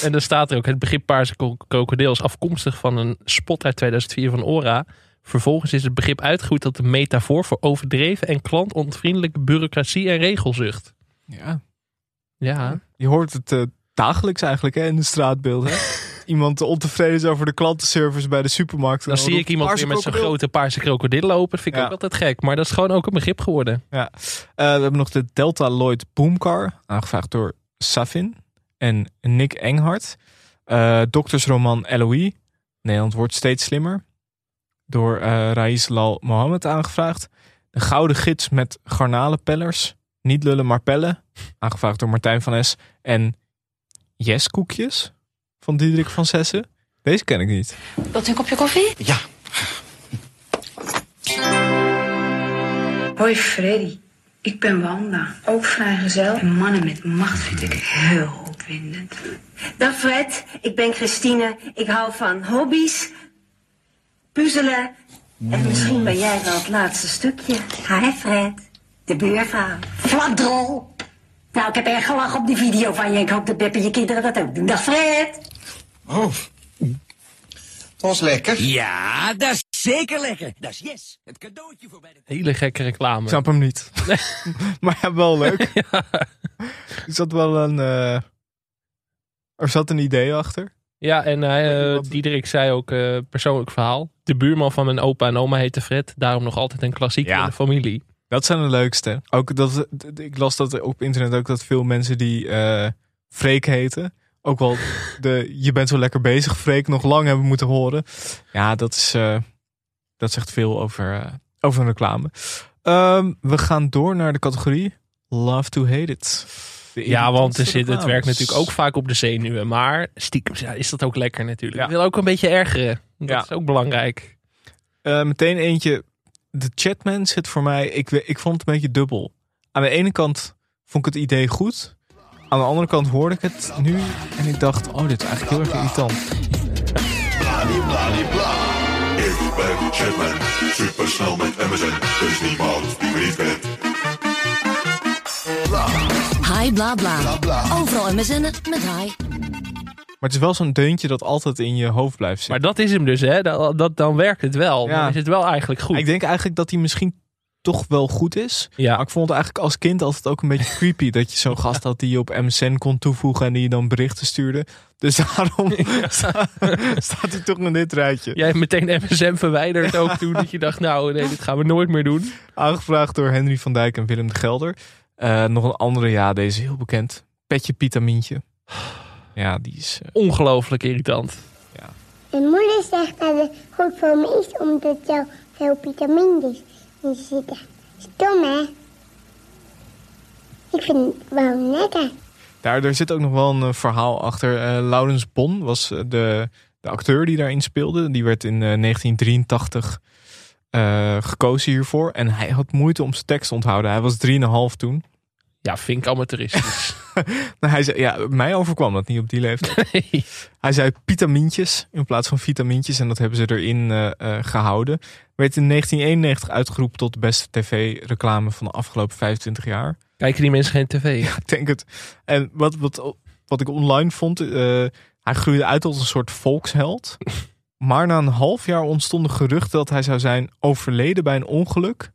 En dan staat er ook, het begrip Paarse kro- krokodil is afkomstig van een spot uit 2004 van Ora. Vervolgens is het begrip uitgegroeid tot een metafoor voor overdreven en klantontvriendelijke bureaucratie en regelzucht.
Ja.
Ja.
Je hoort het eh, dagelijks eigenlijk hè, in de straatbeeld. Hè? Iemand ontevreden is over de klantenservice bij de supermarkt.
Dan zie ik iemand weer met zo'n grote paarse krokodil lopen. Vind ik
Ja.
ook altijd gek. Maar dat is gewoon ook een begrip geworden.
Ja. Eh, we hebben nog de Delta Lloyd Boomcar, aangevraagd door Safin en Nick Enghart. Eh doktersroman Eloï, Nederland wordt steeds slimmer, door eh Raiz Lal Mohammed aangevraagd. De Gouden Gids met garnalenpellers, niet lullen maar pellen, aangevraagd door Martijn van Es. En Yes Koekjes van Diederik van Sessen. Deze ken ik niet.
Wilt u een kopje koffie?
Ja.
Hoi Freddy, ik ben Wanda, ook vrijgezel. En mannen met macht vind ik heel opwindend.
Dag Fred, ik ben Christine. Ik hou van hobby's, puzzelen en misschien ben jij wel het laatste stukje. Hi Fred, de buurvrouw. Fladrol. Nou, ik heb erg gelachen op die video van je. Ik hoop dat en je kinderen dat ook doen. Dag Fred.
Oh, dat was lekker.
Ja, dat is zeker lekker. Dat is yes. Het cadeautje voor bij de...
Hele gekke reclame.
Ik snap hem niet. maar ja, wel leuk. Er zat wel een... eh, er zat een idee achter.
Ja, en eh Diederik zei ook eh, persoonlijk verhaal. De buurman van mijn opa en oma heette Fred. Daarom nog altijd een klassieker in de familie.
Dat zijn de leukste. Ook dat, ik las dat op internet ook dat veel mensen die eh Freek heten. Ook wel de je bent zo lekker bezig Freek nog lang hebben moeten horen. Ja, dat is eh, dat zegt veel over, eh, over een reclame. Ehm, we gaan door naar de categorie Love to Hate It.
Ja, want er zit, het werkt natuurlijk ook vaak op de zenuwen. Maar stiekem ja, is dat ook lekker natuurlijk. Ik wil ook een beetje ergeren. Dat
Ja.
is ook belangrijk.
Eh, meteen eentje. De Chatman zit voor mij. Ik, ik vond het een beetje dubbel. Aan de ene kant vond ik het idee goed. Aan de andere kant hoorde ik het nu. En ik dacht, oh, dit is eigenlijk heel erg irritant.
Bladibladibla. Ik ben supersnel met MSN. Er is niemand die me niet kent.
Hi bla bla. Overal MSN met hi.
Maar het is wel zo'n deuntje dat altijd in je hoofd blijft zitten.
Maar dat is hem dus, hè? Dat, dat, dan werkt het wel.
Ja.
Dan is het wel eigenlijk goed.
Ik denk eigenlijk dat hij misschien toch wel goed is.
Ja.
Maar ik vond het eigenlijk als kind altijd ook een beetje creepy. dat je zo'n gast had die je op MSN kon toevoegen. En die je dan berichten stuurde. Dus daarom sta- staat hij toch in dit rijtje.
Jij hebt meteen MSM verwijderd ook toen. Dat je dacht, nou nee, dit gaan we nooit meer doen.
Aangevraagd door Henry van Dijk en Willem de Gelder. Eh, nog een andere, ja, deze is heel bekend. Petje Pitamintje. Ja, die is... eh,
Ongelooflijk irritant.
Mijn moeder zegt dat het goed voor me is omdat er veel vitamines in zitten. Stom hè? Ik vind het wel lekker.
Daar, daar zit ook nog wel een eh, verhaal achter. Eh Laurens Bon was eh, de, de acteur die daarin speelde. Die werd in eh, 1983 eh, gekozen hiervoor. En hij had moeite om zijn tekst te onthouden. Hij was 3,5 toen.
Ja, vind ik amateuristisch.
Nou, hij zei, ja, mij overkwam dat niet op die leeftijd. Hij zei vitamintjes in plaats van vitamintjes. En dat hebben ze erin eh, eh, gehouden. Werd in 1991 uitgeroepen tot de beste tv-reclame van de afgelopen 25 jaar.
Kijken die mensen geen tv?
Ja, ik denk het. En wat, wat, wat ik online vond, eh, hij groeide uit tot een soort volksheld. Maar na een half jaar ontstonden geruchten dat hij zou zijn overleden bij een ongeluk.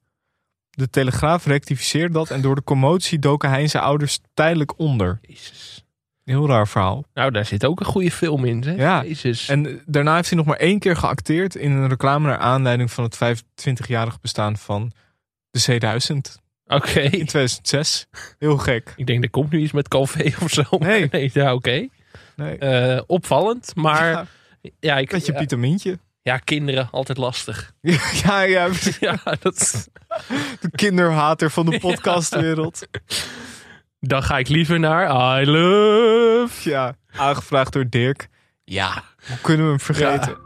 De Telegraaf rectificeerde dat en door de commotie doken hij en zijn ouders tijdelijk onder. Heel raar verhaal.
Nou, daar zit ook een goede film in. Zeg.
Ja,
Jezus.
en daarna heeft hij nog maar één keer geacteerd in een reclame naar aanleiding van het 25-jarig bestaan van de C1000.
Oké.
In 2006. Heel gek.
Ik denk, er komt nu iets met Calvé of zo.
Nee.
nee ja, oké.
Nee.
Eh, opvallend, maar...
Ja.
Ja, ik,
Beetje
ja,
Pietermintje.
ja, kinderen, altijd lastig.
Ja, ja.
Ja, dat...
De kinderhater van de podcastwereld.
Dan ga ik liever naar I Love.
Ja, aangevraagd door Dirk.
Ja.
Hoe kunnen we hem vergeten?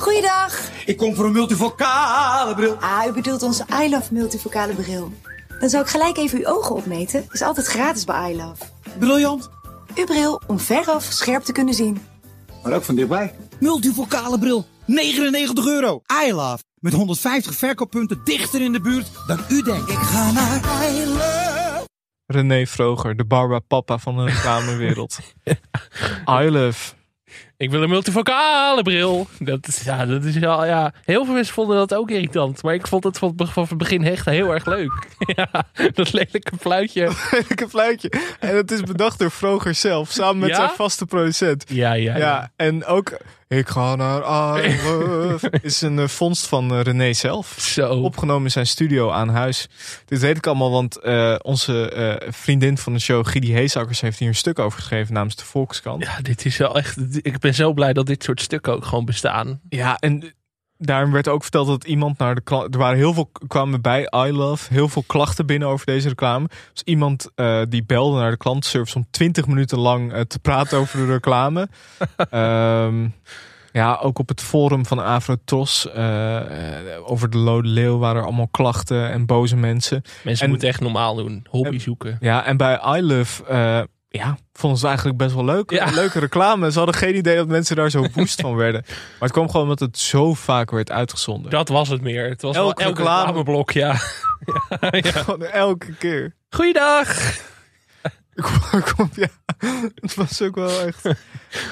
Goeiedag.
Ik kom voor een multivocale bril.
Ah, u bedoelt onze I Love multivocale bril. Dan zou ik gelijk even uw ogen opmeten. Is altijd gratis bij I Love.
Briljant.
Uw bril om veraf scherp te kunnen zien.
Maar ook van dichtbij. Multivocale bril. 99 euro. I love. Met 150 verkooppunten dichter in de buurt dan u denkt. Ik ga naar I love.
René Vroger, de Barbara Papa van de reclamewereld. I love.
Ik wil een multivocale bril. Dat is, ja, dat is ja. Heel veel mensen vonden dat ook irritant. Maar ik vond het van, van het begin echt heel erg leuk. ja, dat lelijke fluitje.
Lelijke fluitje. En het is bedacht door Vroger zelf, samen met
Ja?
zijn vaste producent.
Ja, ja, ja.
en ook Ik ga naar love is een eh, vondst van eh, René zelf.
Zo.
Opgenomen in zijn studio aan huis. Dit weet ik allemaal, want eh, onze vriendin van de show, Gidi Heesakkers, heeft hier een stuk over geschreven namens de Volkskrant.
Ja, dit is wel echt. Ik ben zo blij dat dit soort stukken ook gewoon bestaan.
Ja, en daarom werd ook verteld dat iemand naar de klant. Er waren heel veel kwamen bij I Love, heel veel klachten binnen over deze reclame. Dus iemand eh, die belde naar de klantenservice om 20 minuten lang eh, te praten over de reclame. Ehm, ja, ook op het forum van Afrotros uh, over de Lode Leeuw waren er allemaal klachten en boze mensen.
Mensen
En-
moeten echt normaal doen, hobby zoeken.
Ja, en bij I Love, eh, ja, vonden ze eigenlijk best wel leuk.
Ja.
Een leuke reclame. Ze hadden geen idee dat mensen daar zo woest van werden. Maar het kwam gewoon omdat het zo vaak werd uitgezonden.
Dat was het meer. Het was
Elk reclame-
reclameblok, ja. ja,
elke keer.
Goeiedag!
Kom, ja. Het was ook wel echt...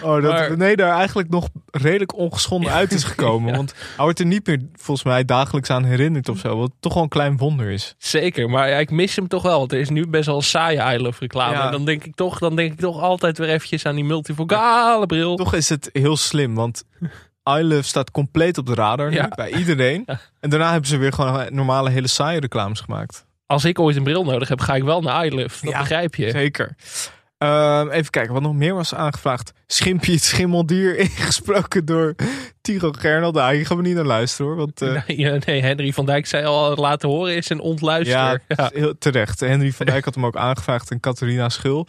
Oh, dat
Maar-
René daar eigenlijk nog redelijk ongeschonden uit is gekomen.
Ja.
Want hij wordt er niet meer, volgens mij, dagelijks aan herinnerd of zo. Wat toch wel een klein wonder is.
Zeker, maar ja, ik mis hem toch wel. Want er is nu best wel een saaie I Love reclame.
Ja.
En dan denk ik toch, dan denk ik toch altijd weer eventjes aan die multivocale bril.
Toch is het heel slim, want I Love staat compleet op de radar nu, bij iedereen. En daarna hebben ze weer gewoon normale hele saaie reclames gemaakt.
Als ik ooit een bril nodig heb, ga ik wel naar I Love. Dat
Ja,
begrijp je.
Zeker. Ehm, even kijken, wat nog meer was aangevraagd. Schimpje het schimmeldier ingesproken door Tiro Gernal. Daar gaan we niet naar luisteren hoor. Want, eh,
Nee, ja, nee, Henry van Dijk zei al laten horen is een ontluister.
ja,
Ja.
heel terecht. Henry van Dijk had hem ook aangevraagd en Catharina Schul.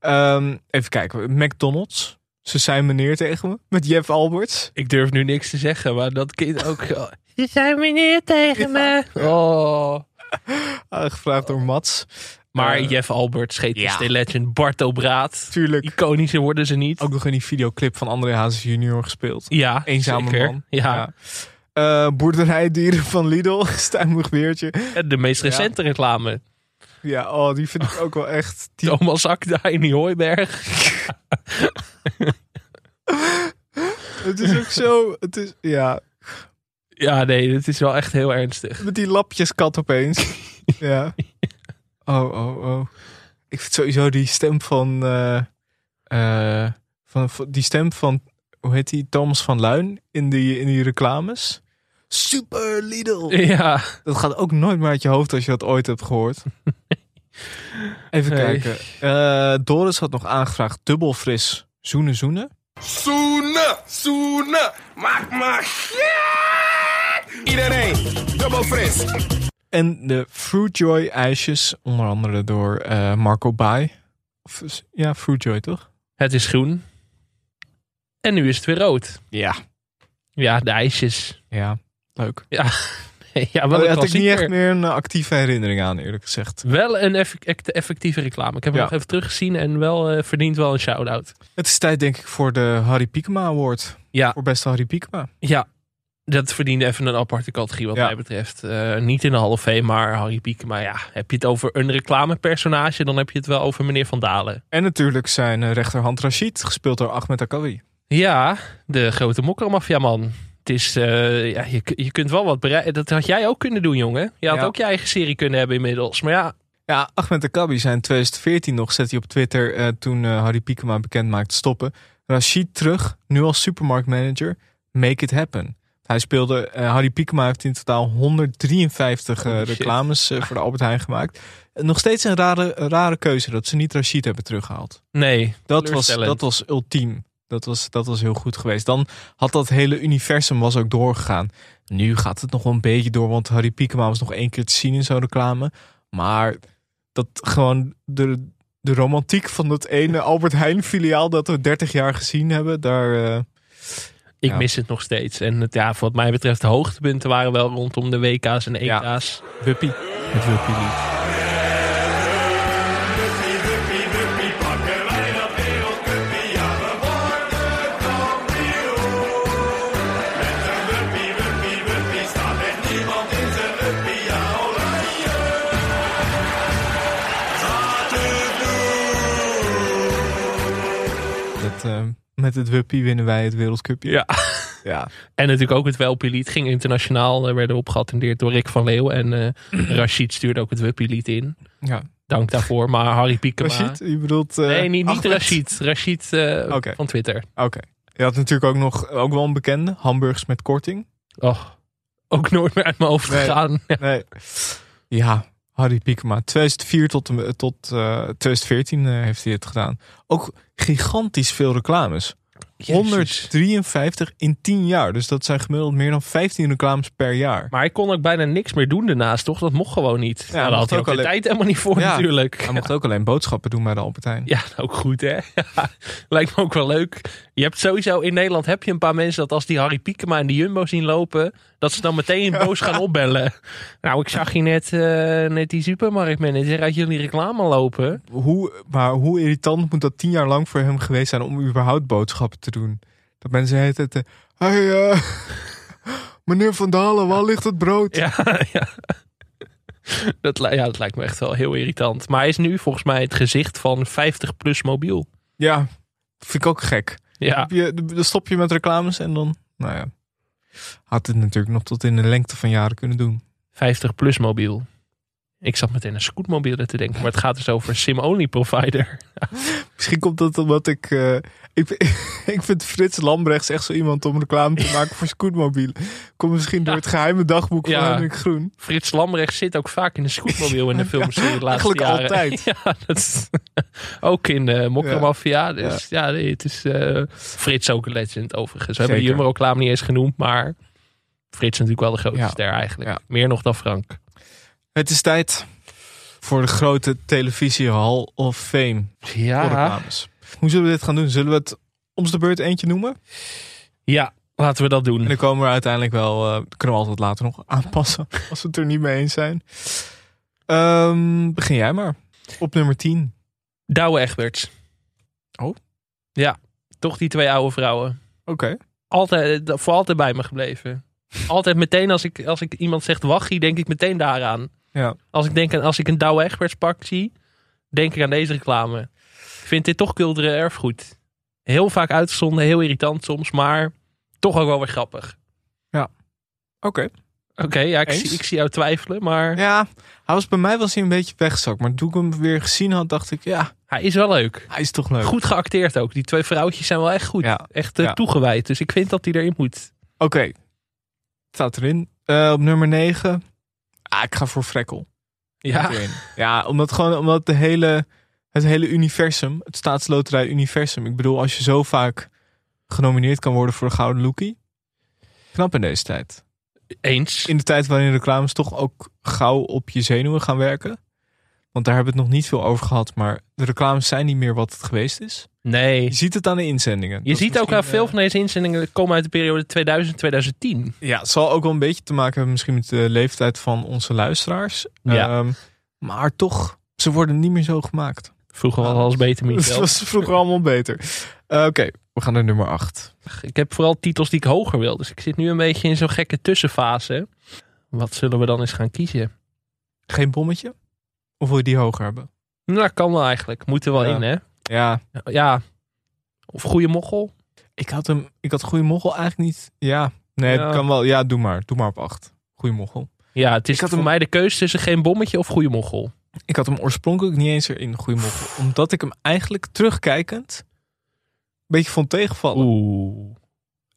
Ehm, even kijken, McDonald's. Ze zijn meneer tegen me met Jeff Alberts.
Ik durf nu niks te zeggen, maar dat kind ook. Ze zijn meneer tegen me. Oh.
Aangevraagd door Mats.
Maar
Eh,
Jeff Albert, scheet
ja.
de legend, Barto Braat.
Tuurlijk.
Iconischer worden ze niet.
Ook nog in die videoclip van André Hazes junior gespeeld.
Ja,
Eenzame
zeker.
man.
Ja.
Eh, boerderijdieren van Lidl. Stijmig Beertje.
En De meest
Ja.
recente reclame.
Ja, oh, die vind ik ook wel echt... Die...
Thomas Akda in die hooiberg.
Het is ook zo... Het is, ja,
Ja, nee, dit is wel echt heel ernstig.
met die lapjeskat opeens. ja. Oh, oh, oh. Ik vind sowieso die stem van... eh, eh, van, van- die stem van... Hoe heet die? Thomas van Luin in die, in die reclames. Super Lidl.
Ja.
Dat gaat ook nooit meer uit je hoofd als je dat ooit hebt gehoord. Even kijken. Eh, Doris had nog aangevraagd dubbel fris zoenen zoenen.
Soenen, soenen, maak maar! Iedereen, dubbel fris.
En de Fruitjoy ijsjes, onder andere door eh, Marco Bai. Of, ja, Fruitjoy toch?
Het is groen. En nu is het weer rood.
Ja.
Ja, de ijsjes.
Ja, leuk.
Ja, ja
Oh,
wel
daar
een
had ik niet echt meer een actieve herinnering aan, eerlijk gezegd.
Wel een effectieve reclame. Ik heb hem
Ja.
nog even teruggezien en wel eh, verdient wel een shout-out.
Het is tijd, denk ik, voor de Harry Piekema Award.
Ja.
Voor beste Harry Piekema.
Ja, dat verdiende even een aparte categorie wat
Ja.
mij betreft. Eh, niet in de of Fame, maar Harry Piek. Maar ja, heb je het over een reclamepersonage, dan heb je het wel over meneer Van Dalen.
En natuurlijk zijn eh, rechterhand Rashid, gespeeld door Ahmed Akawi.
Ja, de grote mokkermafia-man. Het is, eh, ja, je, je kunt wel wat bereiken. Dat had jij ook kunnen doen, jongen. Je had
Ja.
ook je eigen serie kunnen hebben inmiddels. Maar ja,
Ja, Ahmed Akabi zijn in 2014 nog, zet hij op Twitter, toen eh, Harry Piekema bekend maakte stoppen. Rashid terug, nu als supermarktmanager, make it happen. Hij speelde, eh, Harry Piekema heeft in totaal 153 eh, reclames eh, voor de Albert Heijn gemaakt. Nog steeds een rare, rare keuze dat ze niet Rashid hebben teruggehaald.
Nee,
Dat was, dat was ultiem. Dat was, dat was heel goed geweest. Dan had dat hele universum was ook doorgegaan. Nu gaat het nog wel een beetje door, want Harry Piekema was nog één keer te zien in zo'n reclame. Maar dat gewoon de, de romantiek van dat ene Albert Heijn filiaal dat we 30 jaar gezien hebben, daar...
Ik
ja.
mis het nog steeds. En het, ja, wat mij betreft, de hoogtepunten waren wel rondom de WK's en EK's.
Wuppie.
Het Wuppie-lied.
dat, eh, met het Wuppie winnen wij het Wereldcupje.
Ja.
ja.
En natuurlijk ook het Welpie-lied ging internationaal. Er werden op geattendeerd door Rick van Leeuw. En eh Rashid stuurde ook het Wuppie-lied in.
Ja.
Dank daarvoor. Maar Harry Piekema...
Rashid, je bedoelt... eh,
nee, niet, niet? Rashid. Rashid eh, van Twitter.
Oké. Je had natuurlijk ook nog ook wel een bekende, hamburgers met korting.
Och, ook nooit meer uit mijn hoofd
Nee.
gegaan.
Nee. Ja, Harry Piekema. 2004 tot, met- tot eh, 2014 eh, heeft hij het gedaan. Ook gigantisch veel reclames. 153 in 10 jaar. Dus dat zijn gemiddeld meer dan 15 reclames per jaar.
Maar hij kon ook bijna niks meer doen daarnaast, toch? Dat mocht gewoon niet. Ja,
hij
daar had hij ook
ook
de tijd helemaal niet voor
Ja,
natuurlijk.
Hij mocht ook alleen boodschappen doen bij de Albert Heijn.
Ja, ook goed hè. Ja, lijkt me ook wel leuk. Je hebt sowieso in Nederland heb je een paar mensen dat als die Harry Piekema en die Jumbo zien lopen, dat ze dan meteen boos gaan opbellen. Nou, ik zag je net, eh, net die supermarktmanager uit jullie reclame lopen.
Hoe, maar hoe irritant moet dat 10 jaar lang voor hem geweest zijn om überhaupt boodschappen te doen? Dat mensen het het. Hey, eh, meneer Van Dalen, waar ligt het brood?
Ja, ja. Dat, ja, dat lijkt me echt wel heel irritant. Maar hij is nu volgens mij het gezicht van 50 plus mobiel.
Ja, vind ik ook gek.
Ja.
Heb je, dan stop je met reclames en dan, nou ja, had het natuurlijk nog tot in de lengte van jaren kunnen doen.
50 plus mobiel. Ik zat meteen aan scootmobielen te denken, maar het gaat dus over een sim-only provider.
Misschien komt dat omdat ik, eh, ik, ik vind Frits Lambrechts echt zo iemand om reclame te maken voor scootmobielen. Komt misschien door het geheime dagboek van Hendrik Groen.
Frits Lambrecht zit ook vaak in de scootmobiel in de filmserie de laatste
eigenlijk
jaren.
altijd.
Ja, dat is, ook in de Mokromafia. Dus ja, nee, het is eh, Frits ook een legend overigens. We hebben de
Zeker.
Jumbo-reclame niet eens genoemd, maar Frits is natuurlijk wel de grootste
Ja.
ster eigenlijk. Meer nog dan Frank.
Het is tijd voor de grote televisie Hall of Fame.
Ja.
Reclames. Hoe zullen we dit gaan doen? Zullen we het om de beurt eentje noemen?
Ja, laten we dat doen.
En dan komen we uiteindelijk wel, eh, kunnen we altijd later nog aanpassen als we het er niet mee eens zijn. Ehm, begin jij maar. Op nummer 10.
Douwe Egberts.
Oh?
Ja, toch die twee oude vrouwen.
Oké.
Altijd, eh, voor altijd bij me gebleven. Altijd meteen als ik, als ik iemand zegt wachie, denk ik meteen daaraan.
Ja.
Als ik, denk aan, als ik een Douwe Egberts pak zie, denk ik aan deze reclame. Ik vind dit toch cultureel erfgoed. Heel vaak uitgezonden, heel irritant soms, maar toch ook wel weer grappig.
Ja. Oké.
Oké, ja, ik zie, ik zie jou twijfelen, maar
Ja, hij was bij mij was hij een beetje weggezakt. Maar toen ik hem weer gezien had, dacht ik, ja,
hij is wel leuk.
hij is toch leuk.
Goed geacteerd ook. Die twee vrouwtjes zijn wel echt goed.
Ja.
Echt eh,
Ja.
toegewijd. Dus ik vind dat hij erin moet.
Oké. Staat erin. Eh, op nummer 9. Ah, ik ga voor Frekkel.
Ja.
Ja, omdat gewoon omdat de hele, het hele universum, het staatsloterij universum. Ik bedoel, als je zo vaak genomineerd kan worden voor de Gouden Lookie. Knap in deze tijd.
Eens.
In de tijd waarin reclames toch ook gauw op je zenuwen gaan werken. Want daar hebben we het nog niet veel over gehad. Maar de reclames zijn niet meer wat het geweest is.
Nee.
Je ziet het aan de inzendingen.
Je
Dat
ziet ook aan veel
eh,
van deze inzendingen komen uit de periode 2000-2010.
Ja, het zal ook wel een beetje te maken hebben misschien met de leeftijd van onze luisteraars.
Ja.
Ehm, maar toch, ze worden niet meer zo gemaakt.
Vroeger was alles beter,
Het
Michel.
was vroeger allemaal beter. Eh, Oké, we gaan naar nummer 8.
Ik heb vooral titels die ik hoger wil. Dus ik zit nu een beetje in zo'n gekke tussenfase. Wat zullen we dan eens gaan kiezen?
Geen bommetje? Of wil je die hoger hebben?
Nou, kan wel eigenlijk. Moet er wel
Ja.
in, hè?
Ja,
Ja. Of goede mochel.
ik had hem. Ik had goede mochel eigenlijk niet. Ja, nee,
Ja.
het kan wel. Ja, doe maar. Doe maar op 8. Goede mochel.
Ja, het is
Ik had
voor
hem-
mij de keuze tussen geen bommetje of goede mochel.
Ik had hem oorspronkelijk niet eens erin, de goede moffel. Omdat ik hem eigenlijk terugkijkend een beetje vond tegenvallen.
Oeh.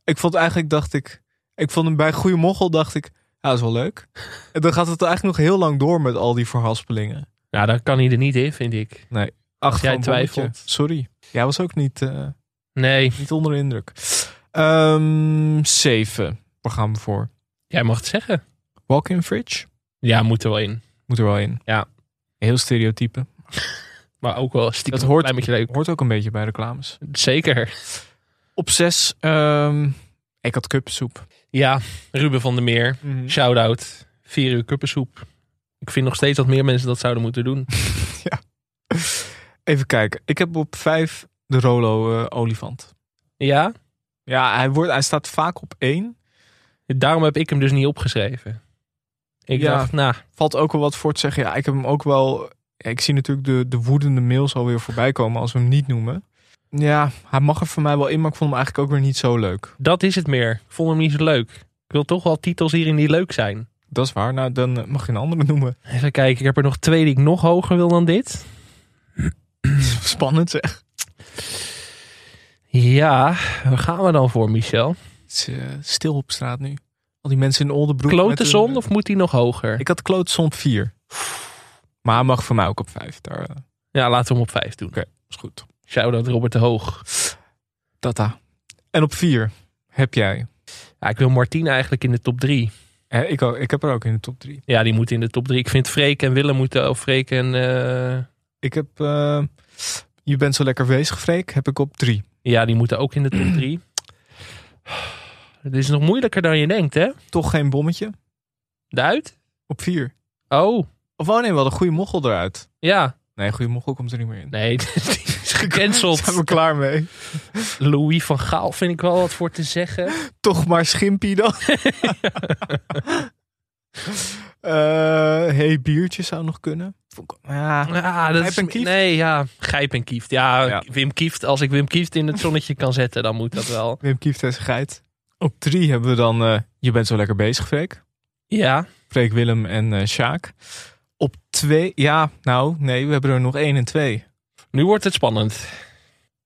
Ik vond eigenlijk, dacht ik... Ik vond hem bij Goede Mochel, dacht ik... Ja, dat is wel leuk. En dan gaat het eigenlijk nog heel lang door met al die verhaspelingen.
Ja, dan kan hij er niet in, vind ik.
Nee. Ach,
jij twijfelt.
bommetje. Sorry. Jij was ook niet, eh,
Nee.
niet onder de indruk. Ehm zeven. Waar gaan we voor?
Jij mag het zeggen.
Walk-in fridge?
Ja, moet er wel in.
Moet er wel in.
Ja.
Heel stereotype.
Maar ook wel stiekem
Dat hoort,
een klein beetje leuk.
hoort ook een beetje bij reclames.
Zeker.
Op zes, ehm, ik had kuppensoep.
Ja, Ruben van der Meer.
Mhm.
Shout-out. Vier uur kuppensoep. Ik vind nog steeds dat meer mensen dat zouden moeten doen.
Even kijken. Ik heb op vijf de Rolo eh, olifant.
Ja?
Ja, hij, wordt, hij staat vaak op één.
Daarom heb ik hem dus niet opgeschreven. Ik
Ja.
dacht, nou,
Valt ook wel wat voor te zeggen. Ja, ik heb hem ook wel... Ja, ik zie natuurlijk de, de woedende mails alweer voorbij komen als we hem niet noemen. Ja, hij mag er voor mij wel in, maar ik vond hem eigenlijk ook weer niet zo leuk.
dat is het meer. Ik vond hem niet zo leuk. Ik wil toch wel titels hierin die leuk zijn.
Dat is waar. Nou, dan eh, mag je een andere noemen.
Even kijken, ik heb er nog twee die ik nog hoger wil dan dit.
Spannend zeg.
Ja, waar gaan we dan voor, Michel?
Het is eh, stil op straat nu. Al die mensen in Oldenbroek.
Klotenson
met hun-
of moet die nog hoger?
Ik had Klotenson op vier. Maar hij mag voor mij ook op vijf. Daar eh,
Ja, laten we hem op vijf doen.
Oké, is goed.
Shout-out Robert de Hoog.
Tata. En op vier heb jij...
Ja, ik wil Martien eigenlijk in de top drie.
Eh, ik, ook, ik heb er ook in de top drie.
Ja, die moet in de top drie. Ik vind Freek en Willem moeten, of Freek en... eh,
Ik heb... eh, je bent zo lekker bezig, Freek. Heb ik op drie.
ja, die moeten ook in de top drie. Het is nog moeilijker dan je denkt, hè?
Toch geen bommetje.
De uit?
Op vier.
Oh,
Of oh nee, wel een goede mochel eruit.
ja.
Nee, goede mochel komt er niet meer in.
Nee, gecanceld.
Zijn we klaar mee?
Louis van Gaal vind ik wel wat voor te zeggen.
Toch maar Schimpie dan. Eh, hey, biertje zou nog kunnen. Ja,
Ja, dat
Gijp
is,
en Kieft?
Nee, ja. Gijp en Kieft. Ja,
Ja.
Wim Kieft. Als ik Wim Kieft in het zonnetje kan zetten, dan moet dat wel.
Wim Kieft en zijn geit. Op drie hebben we dan... eh, je bent zo lekker bezig, Freek.
Ja,
Freek, Willem en eh Sjaak. Op twee... Ja, nou, nee, we hebben er nog één en twee.
Nu wordt het spannend.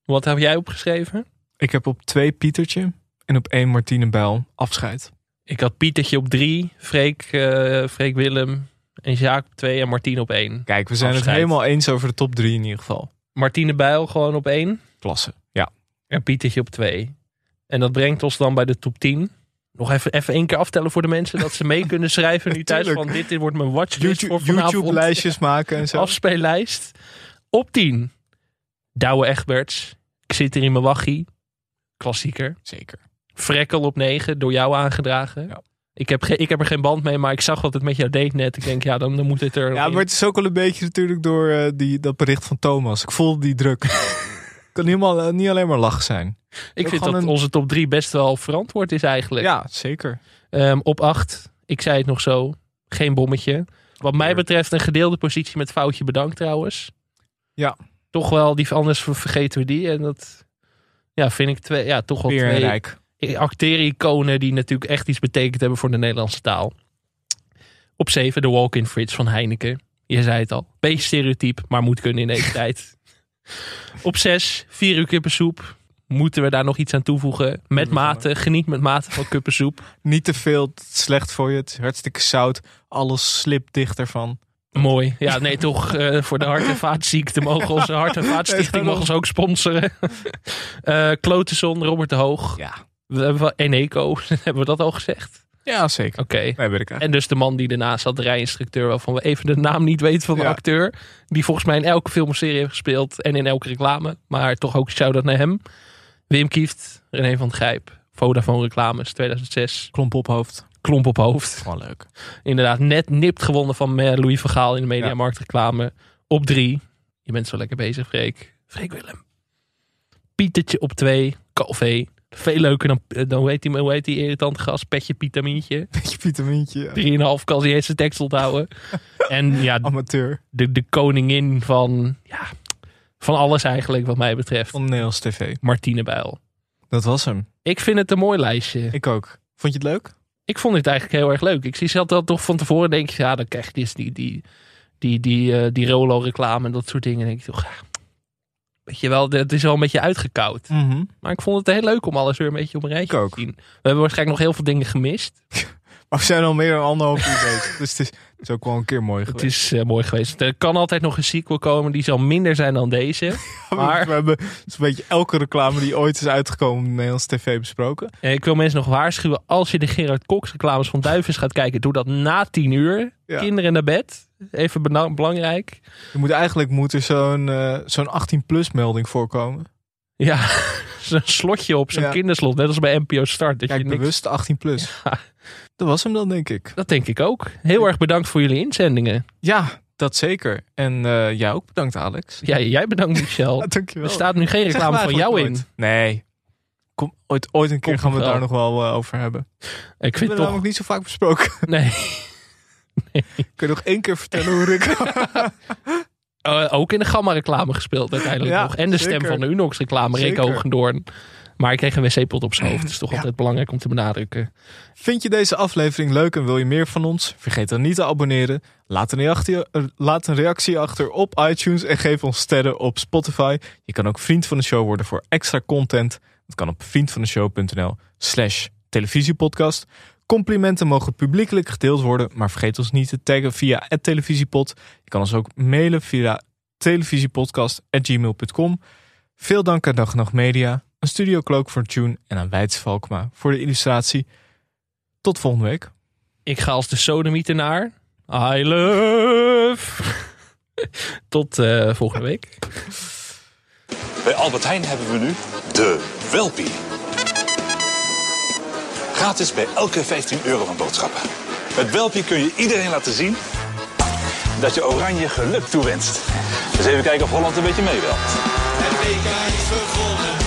Wat heb jij opgeschreven?
Ik heb op twee Pietertje en op één Martine Bijl afscheid.
Ik had Pietertje op drie, Freek, eh, Freek Willem en Jaak op twee en Martien op één.
Kijk, we zijn
Afscheid.
het helemaal eens over de top drie in ieder geval.
Martine Bijl gewoon op één
Klasse, ja.
en Pietertje op twee. En dat brengt ons dan bij de top 10. Nog even, even één keer aftellen voor de mensen dat ze mee kunnen schrijven nu thuis. Van dit, dit wordt mijn watchlist
YouTube,
voor vanavond.
YouTube-lijstjes maken en zo.
Afspeellijst. Op 10. Douwe Egberts. Ik zit er in mijn wachie. Klassieker.
Zeker.
Frekkel op 9, door jou aangedragen.
Ja.
Ik, heb ik heb er geen band mee, maar ik zag wat het met jou deed net. Ik denk, ja, dan, dan moet het er.
Ja, maar het is ook wel een beetje natuurlijk door eh, die, dat bericht van Thomas. Ik voelde die druk. kan helemaal, eh, niet alleen maar lachen zijn.
ik vind dat
een-
onze top 3 best wel verantwoord is eigenlijk.
Ja, zeker.
Ehm, op 8, ik zei het nog zo, geen bommetje. Wat mij betreft een gedeelde positie met foutje bedankt trouwens.
Ja.
Toch wel, die, anders vergeten we die. En dat ja, vind ik twee, ja, toch wel
Weer
twee
rijk.
acteer-iconen die natuurlijk echt iets betekend hebben voor de Nederlandse taal. Op 7 de walk-in fridge van Heineken. Je zei het al. Beetje stereotyp, maar moet kunnen in deze tijd. Op 6 4 uur kippensoep. Moeten we daar nog iets aan toevoegen? Met mate, geniet met mate van kippensoep.
Niet te veel, slecht voor je. Het is hartstikke zout. Alles slipt dicht ervan.
Mooi. Ja, nee, toch eh, voor de hart- en vaatziekte mogen onze hart- en vaatstichting mogen ons ook sponsoren. Eh Klotenson, Robert de Hoog.
Ja.
We hebben Eneco, hebben we dat al gezegd?
Ja, zeker.
Oké.
Nee, weet ik eigenlijk.
En dus de man die daarnaast zat, de rijinstructeur, waarvan we even de naam niet weten van de
Ja.
acteur. Die volgens mij in elke film of serie heeft gespeeld en in elke reclame. Maar toch ook shout-out naar hem. Wim Kieft, René van het Grijp, Vodafone reclames 2006.
Klomp op hoofd.
Klomp op hoofd.
Gewoon leuk.
Inderdaad, net nipt gewonnen van Louis van Gaal in de Mediamarkt reclame. Op drie. Je bent zo lekker bezig, Freek. Freek Willem. Pietertje op twee. Calvé. Veel leuker dan, eh, dan hoe heet die, hoe heet die irritante gast? Petje Pitamintje.
Beetje vitamintje. ja.
Drieënhalf kan hij zijn tekst onthouden. en ja,
Amateur.
de, de koningin van, ja, van alles eigenlijk wat mij betreft.
Van Nederlands TV.
Martine Bijl.
Dat was hem.
Ik vind het een mooi lijstje.
Ik ook. Vond je het leuk?
Ik vond het eigenlijk heel erg leuk. Ik zie zelf dat toch van tevoren denk ik, ja, dan krijg je dus die, die, Die, die, eh, die Rolo-reclame en dat soort dingen. denk ik toch, ja, weet je wel, het is wel een beetje uitgekoud.
Mhm.
Maar ik vond het heel leuk om alles weer een beetje op een rijtje te zien. We hebben waarschijnlijk nog heel veel dingen gemist.
Maar we zijn al meer dan anderhalf uur bezig. Dus het is, het is ook wel een keer mooi
Het
geweest.
is eh, mooi geweest. Er kan altijd nog een sequel komen. Die zal minder zijn dan deze. Maar
We hebben zo'n beetje elke reclame die ooit is uitgekomen op de Nederlandse tv besproken.
eh, ik wil mensen nog waarschuwen. Als je de Gerard Cox reclames van Duivens gaat kijken. Doe dat na tien uur.
Ja.
Kinderen naar bed. Even belangrijk.
Je moet eigenlijk moet er zo'n eh, zo'n 18-plus melding voorkomen.
Ja, zo'n slotje op zo'n
Ja.
kinderslot. Net als bij NPO Start. Dat
Kijk,
je niks...
bewust 18-plus. Dat was hem dan, denk ik.
Dat denk ik ook. Heel erg bedankt voor jullie inzendingen.
Ja, dat zeker. En eh jij ook bedankt, Alex.
Ja, jij bedankt Michel.
Ja, dankjewel.
Er staat nu geen reclame van jou in.
Nee. Kom, ooit, ooit een keer
Komt
gaan we het
nog
daar nog wel eh, over hebben.
Ik vind
het
toch...
namelijk niet zo vaak besproken.
Nee.
Kun je nog één keer vertellen hoe Rick...
Eh, ook in de Gamma-reclame gespeeld uiteindelijk
Ja,
nog. En de stem van de Unox-reclame, Rick
Zeker.
Maar ik kreeg een wc-pot op zijn hoofd. Het is toch altijd belangrijk om te benadrukken.
Vind je deze aflevering leuk en wil je meer van ons? Vergeet dan niet te abonneren. Laat een, reactie, eh, laat een reactie achter op iTunes en geef ons sterren op Spotify. Je kan ook vriend van de show worden voor extra content. Dat kan op vriendvandeshow.nl slash televisiepodcast. Complimenten mogen publiekelijk gedeeld worden, maar vergeet ons niet te taggen via het televisiepod. Je kan ons ook mailen via televisiepodcast.gmail.com. Veel dank aan Dag Nacht Media, een Studio Cloak voor Tune en aan Wijts Valkma voor de illustratie. Tot volgende week.
Ik ga als de sodemietenaar. I love. Tot eh, volgende week.
Bij Albert Heijn hebben we nu de Welpie. Gratis bij elke 15 euro van boodschappen. Met Welpie kun je iedereen laten zien dat je oranje geluk toewenst. Dus even kijken of Holland een beetje mee wil.
Het WK is begonnen,